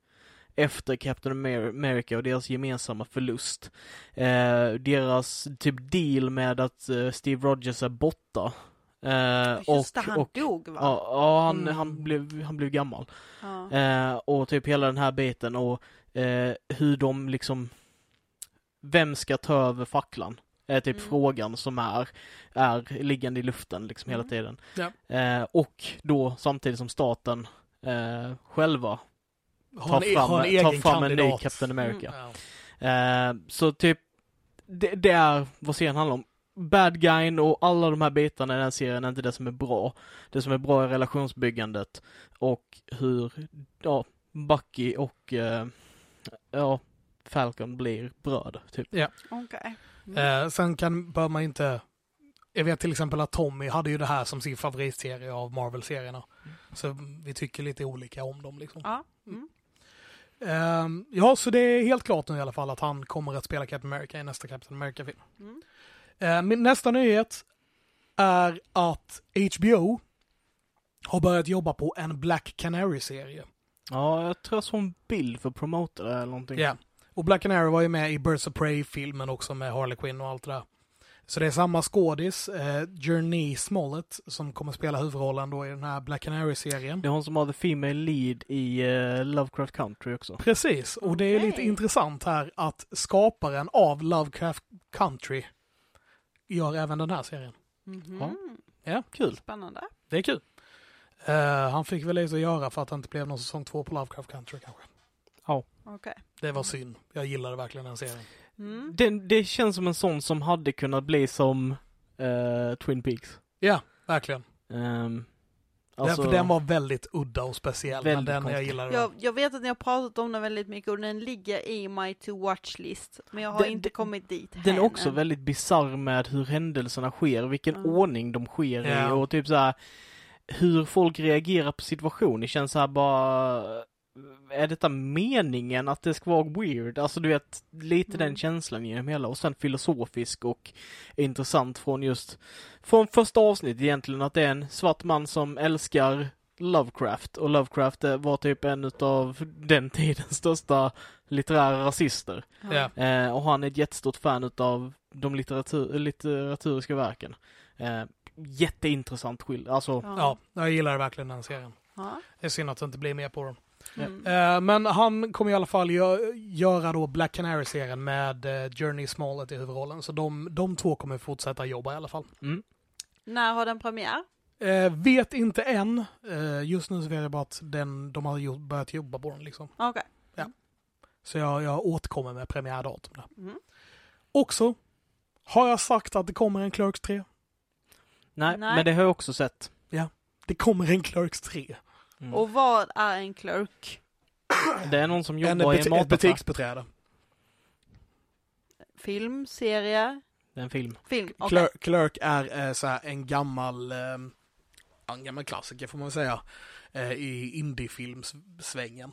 efter Captain Amer- America och deras gemensamma förlust. Eh, deras typ deal med att eh, Steve Rogers är borta. Eh, Just och, det, han och, dog va? Ja, ja han, Mm. han, blev, han blev gammal. Ja. Eh, och typ hela den här biten och eh, hur de liksom Vem ska ta över facklan? Är typ Mm. frågan som är, är liggande i luften liksom hela Mm. tiden. Ja. Eh, och då samtidigt som staten eh, själva tar en, e- fram, en tar fram en ny. Captain America. Ja. Eh, så typ det, det är vad serien handlar om. Bad guyn och alla de här bitarna i den här serien är inte det som är bra. Det som är bra är relationsbyggandet och hur, ja, Bucky och, eh, ja, Falcon blir bröder, typ. Okej. Eh, sen kan, bör man inte... Jag vet till exempel att Tommy hade ju det här som sin favoritserie av Marvel-serierna. Så vi tycker lite olika om dem liksom. Ja. Mm. Ehm, ja, så det är helt klart nu i alla fall att han kommer att spela Captain America i nästa Captain America-film. Mm. Eh, min nästa nyhet är att HBO har börjat jobba på en Black Canary-serie. Ja, jag tror jag såg en bild för promoter eller någonting. Ja. Och Black Canary var ju med i Birds of Prey-filmen också med Harley Quinn och allt det där. Så det är samma skådis, eh, Journey Smollett, som kommer spela huvudrollen då i den här Black Canary-serien. Det är hon som har the female lead i eh, Lovecraft Country också. Precis, och det är lite intressant här att skaparen av Lovecraft Country gör även den här serien. Mhm. Ja. Kul. Spännande. Det är kul. Eh, han fick väl lite att göra för att det inte blev någon säsong två på Lovecraft Country kanske. Okej. Det var synd. Jag gillade verkligen den serien. Mm. Det, det känns som en sån som hade kunnat bli som eh, Twin Peaks. Ja, verkligen. Um, den, för den var väldigt udda och speciell, men den jag konstig. gillade. den. Jag, jag vet att ni har pratat om den väldigt mycket och den ligger i my to watch list. Men jag har Den- inte den- kommit dit Den är också än. väldigt bizarr med hur händelserna sker, vilken Ja. ordning de sker i Ja. och typ så här hur folk reagerar på situationen. Det känns så här bara är detta meningen att det ska vara weird? Alltså du vet, lite Mm. den känslan genom hela och sen filosofisk och intressant från just från första avsnittet egentligen att det är en svart man som älskar Lovecraft och Lovecraft var typ en utav den tidens största litterära rasister. Ja. Eh, och han är ett jättestort fan utav de litteratur, litteraturiska verken. Eh, jätteintressant skild, alltså ja, jag gillade verkligen den serien. Ja. Det är synd att det inte blir mer på den. Mm. Eh, men han kommer i alla fall gö- göra då Black Canary-serien med eh, Journey Smollett i huvudrollen. Så de, de två kommer fortsätta jobba i alla fall. mm. När har den premiär? Eh, vet inte än. Just nu så vet jag bara att den, de har gjort, börjat jobba på den liksom. Okej. Så jag, jag återkommer med premiärdatum där. Mm. Också har jag sagt att det kommer en Clerks 3. Nej, Nej. men det har jag också sett. Det kommer en Clerks 3. Mm. Och vad är en clerk? det är någon som En, jobbar i en ett mataffär. butiksbeträde. Film, serie? Det är en film. Film, okej. Clerk, Clerk är eh, så här, en gammal, eh, en gammal klassiker får man säga, eh, i indiefilmsvängen.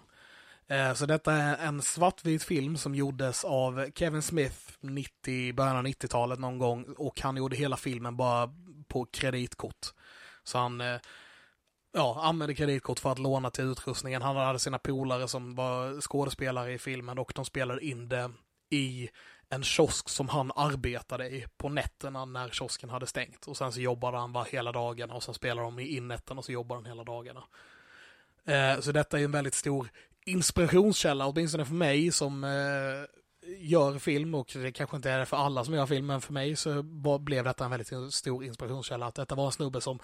Eh, så detta är en svartvit film som gjordes av Kevin Smith 90, början av 90-talet någon gång och han gjorde hela filmen bara på kreditkort. Så han eh, ja, använde kreditkort för att låna till utrustningen. Han hade sina polare som var skådespelare i filmen och de spelade in det i en kiosk som han arbetade i på nätterna när kiosken hade stängt. Och sen så jobbade han bara hela dagarna och sen spelade de in nätterna och så jobbade han hela dagarna. Eh, så detta är en väldigt stor inspirationskälla, åtminstone för mig som eh, gör film och det kanske inte är det för alla som gör film, men för mig så blev detta en väldigt stor inspirationskälla. Att detta var en snubbe som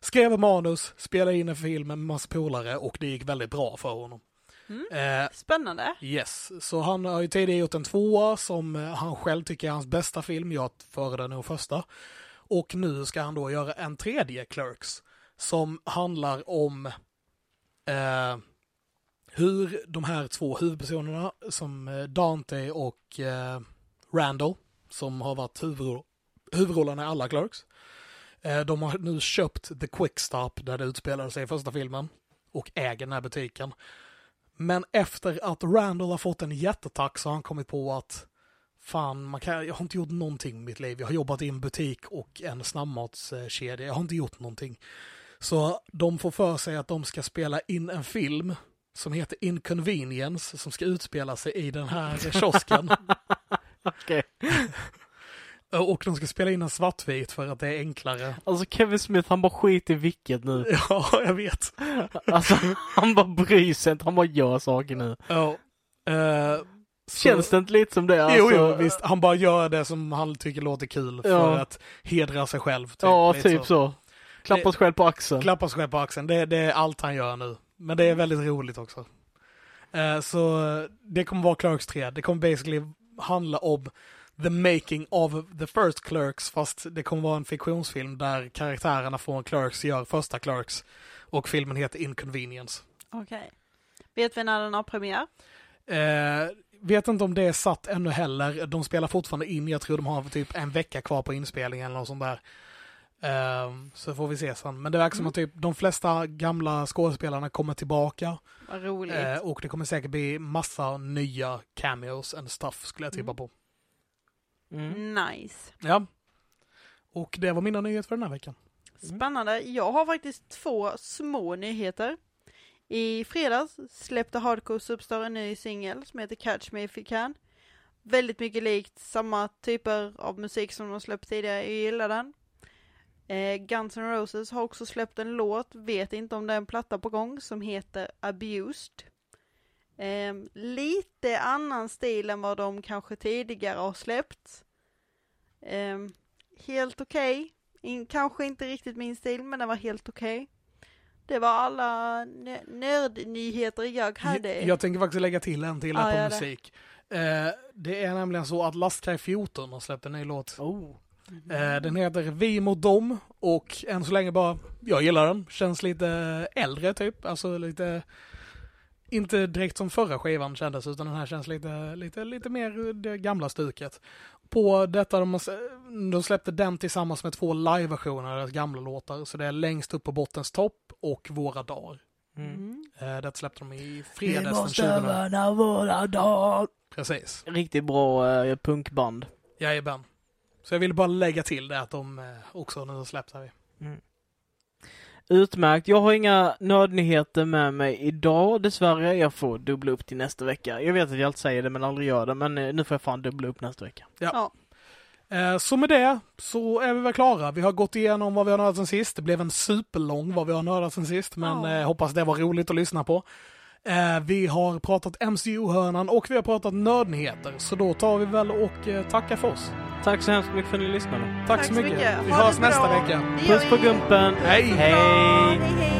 skrev manus, spelade in en film med massa polare och det gick väldigt bra för honom. Mm. Eh, Spännande. Yes, så han har ju tidigare gjort en tvåa som eh, han själv tycker är hans bästa film. Jag föredrar nog första. Och nu ska han då göra en tredje Clerks som handlar om eh, hur de här två huvudpersonerna som eh, Dante och eh, Randall som har varit huvudro- huvudrollerna i alla Clerks. Eh, de har nu köpt The Quick Stop där det utspelade sig i första filmen och äger den här butiken. Men efter att Randall har fått en hjärtattack så har han kommit på att fan, man kan, jag har inte gjort någonting i mitt liv. Jag har jobbat i en butik och en snabbmatskedja. Jag har inte gjort någonting. Så de får för sig att de ska spela in en film som heter Inconvenience som ska utspela sig i den här kiosken. Okej. och de ska spela in en svartvit för att det är enklare. Alltså Kevin Smith, han bara skiter i vilket nu. Ja, jag vet. Alltså, han bara bryr sig inte, han bara gör saker nu. Ja. Så- Känns det inte lite som det? Jo, Alltså, jo, visst. Han bara gör det som han tycker låter kul för Ja. att hedra sig själv. Typ. Ja, typ så. Klappa sig själv på axeln. Klappa sig själv på axeln. Det, det är allt han gör nu. Men det är väldigt roligt också. Eh, så det kommer vara Clerks 3. Det kommer basically handla om the making of the first Clerks, fast det kommer vara en fiktionsfilm där karaktärerna från Clerks gör första Clerks. Och filmen heter Inconvenience. Okej. Vet vi när den har premiär? Eh, vet inte om det är satt ännu heller. De spelar fortfarande in. Jag tror de har typ en vecka kvar på inspelningen eller något sånt där. Eh, så får vi se sen. Men det verkar som Mm. att typ de flesta gamla skådespelarna kommer tillbaka. Vad roligt. Eh, och det kommer säkert bli massa nya cameos and stuff skulle jag tippa Mm. på. Mm. Nice. Ja. Och det var mina nyheter för den här veckan. Spännande. Jag har faktiskt två små nyheter. I fredags släppte Hardcore Superstar en ny singel som heter Catch Me If You Can. Väldigt mycket likt samma typer av musik som de släppt tidigare, jag gillar den. Eh, Guns N' Roses har också släppt en låt, vet inte om det är en platta på gång, som heter Abused. Eh, lite annan stil än vad de kanske tidigare har släppt. Eh, helt okej. In, kanske inte riktigt min stil, men den var helt okej. Det var alla nö- nördnyheter jag hade. Jag, jag tänker faktiskt lägga till en till här på gör det. musik. Eh, det är nämligen så att Lastkaj 14 har släppt en ny låt. Oh. Eh, den heter Vi mot dem och än så länge bara, jag gillar den. Känns lite äldre typ, alltså lite, inte direkt som förra skivan kändes utan den här känns lite, lite, lite mer det gamla stuket. På detta, de, de släppte den tillsammans med två live-versioner av deras gamla låtar, så det är längst upp på bottens topp och Våra dagar. Mm. Mm. Eh, det släppte de i fredags den 20. värna våra dagar. Precis. Riktigt bra eh, punkband. Jajamän. Så jag ville bara lägga till det att de eh, också nu har släppt här. Utmärkt. Jag har inga nördnyheter med mig idag dessvärre. Jag får dubbla upp till nästa vecka. Jag vet att jag alltid säger det men aldrig gör det. Men eh, nu får jag fan dubbla upp nästa vecka. Eh, Så med det så är vi väl klara. Vi har gått igenom vad vi har nördat sen sist. Det blev en superlång vad vi har nördat sen sist, men Ja. hoppas det var roligt att lyssna på. Eh, Vi har pratat MCU-hörnan och vi har pratat nördnyheter, så då tar vi väl och eh, tackar för oss. Tack så hemskt mycket för att ni lyssnade. Tack, så mycket. Vi Ha hörs nästa vecka. Puss på gumpen. Hej! Hej, hej.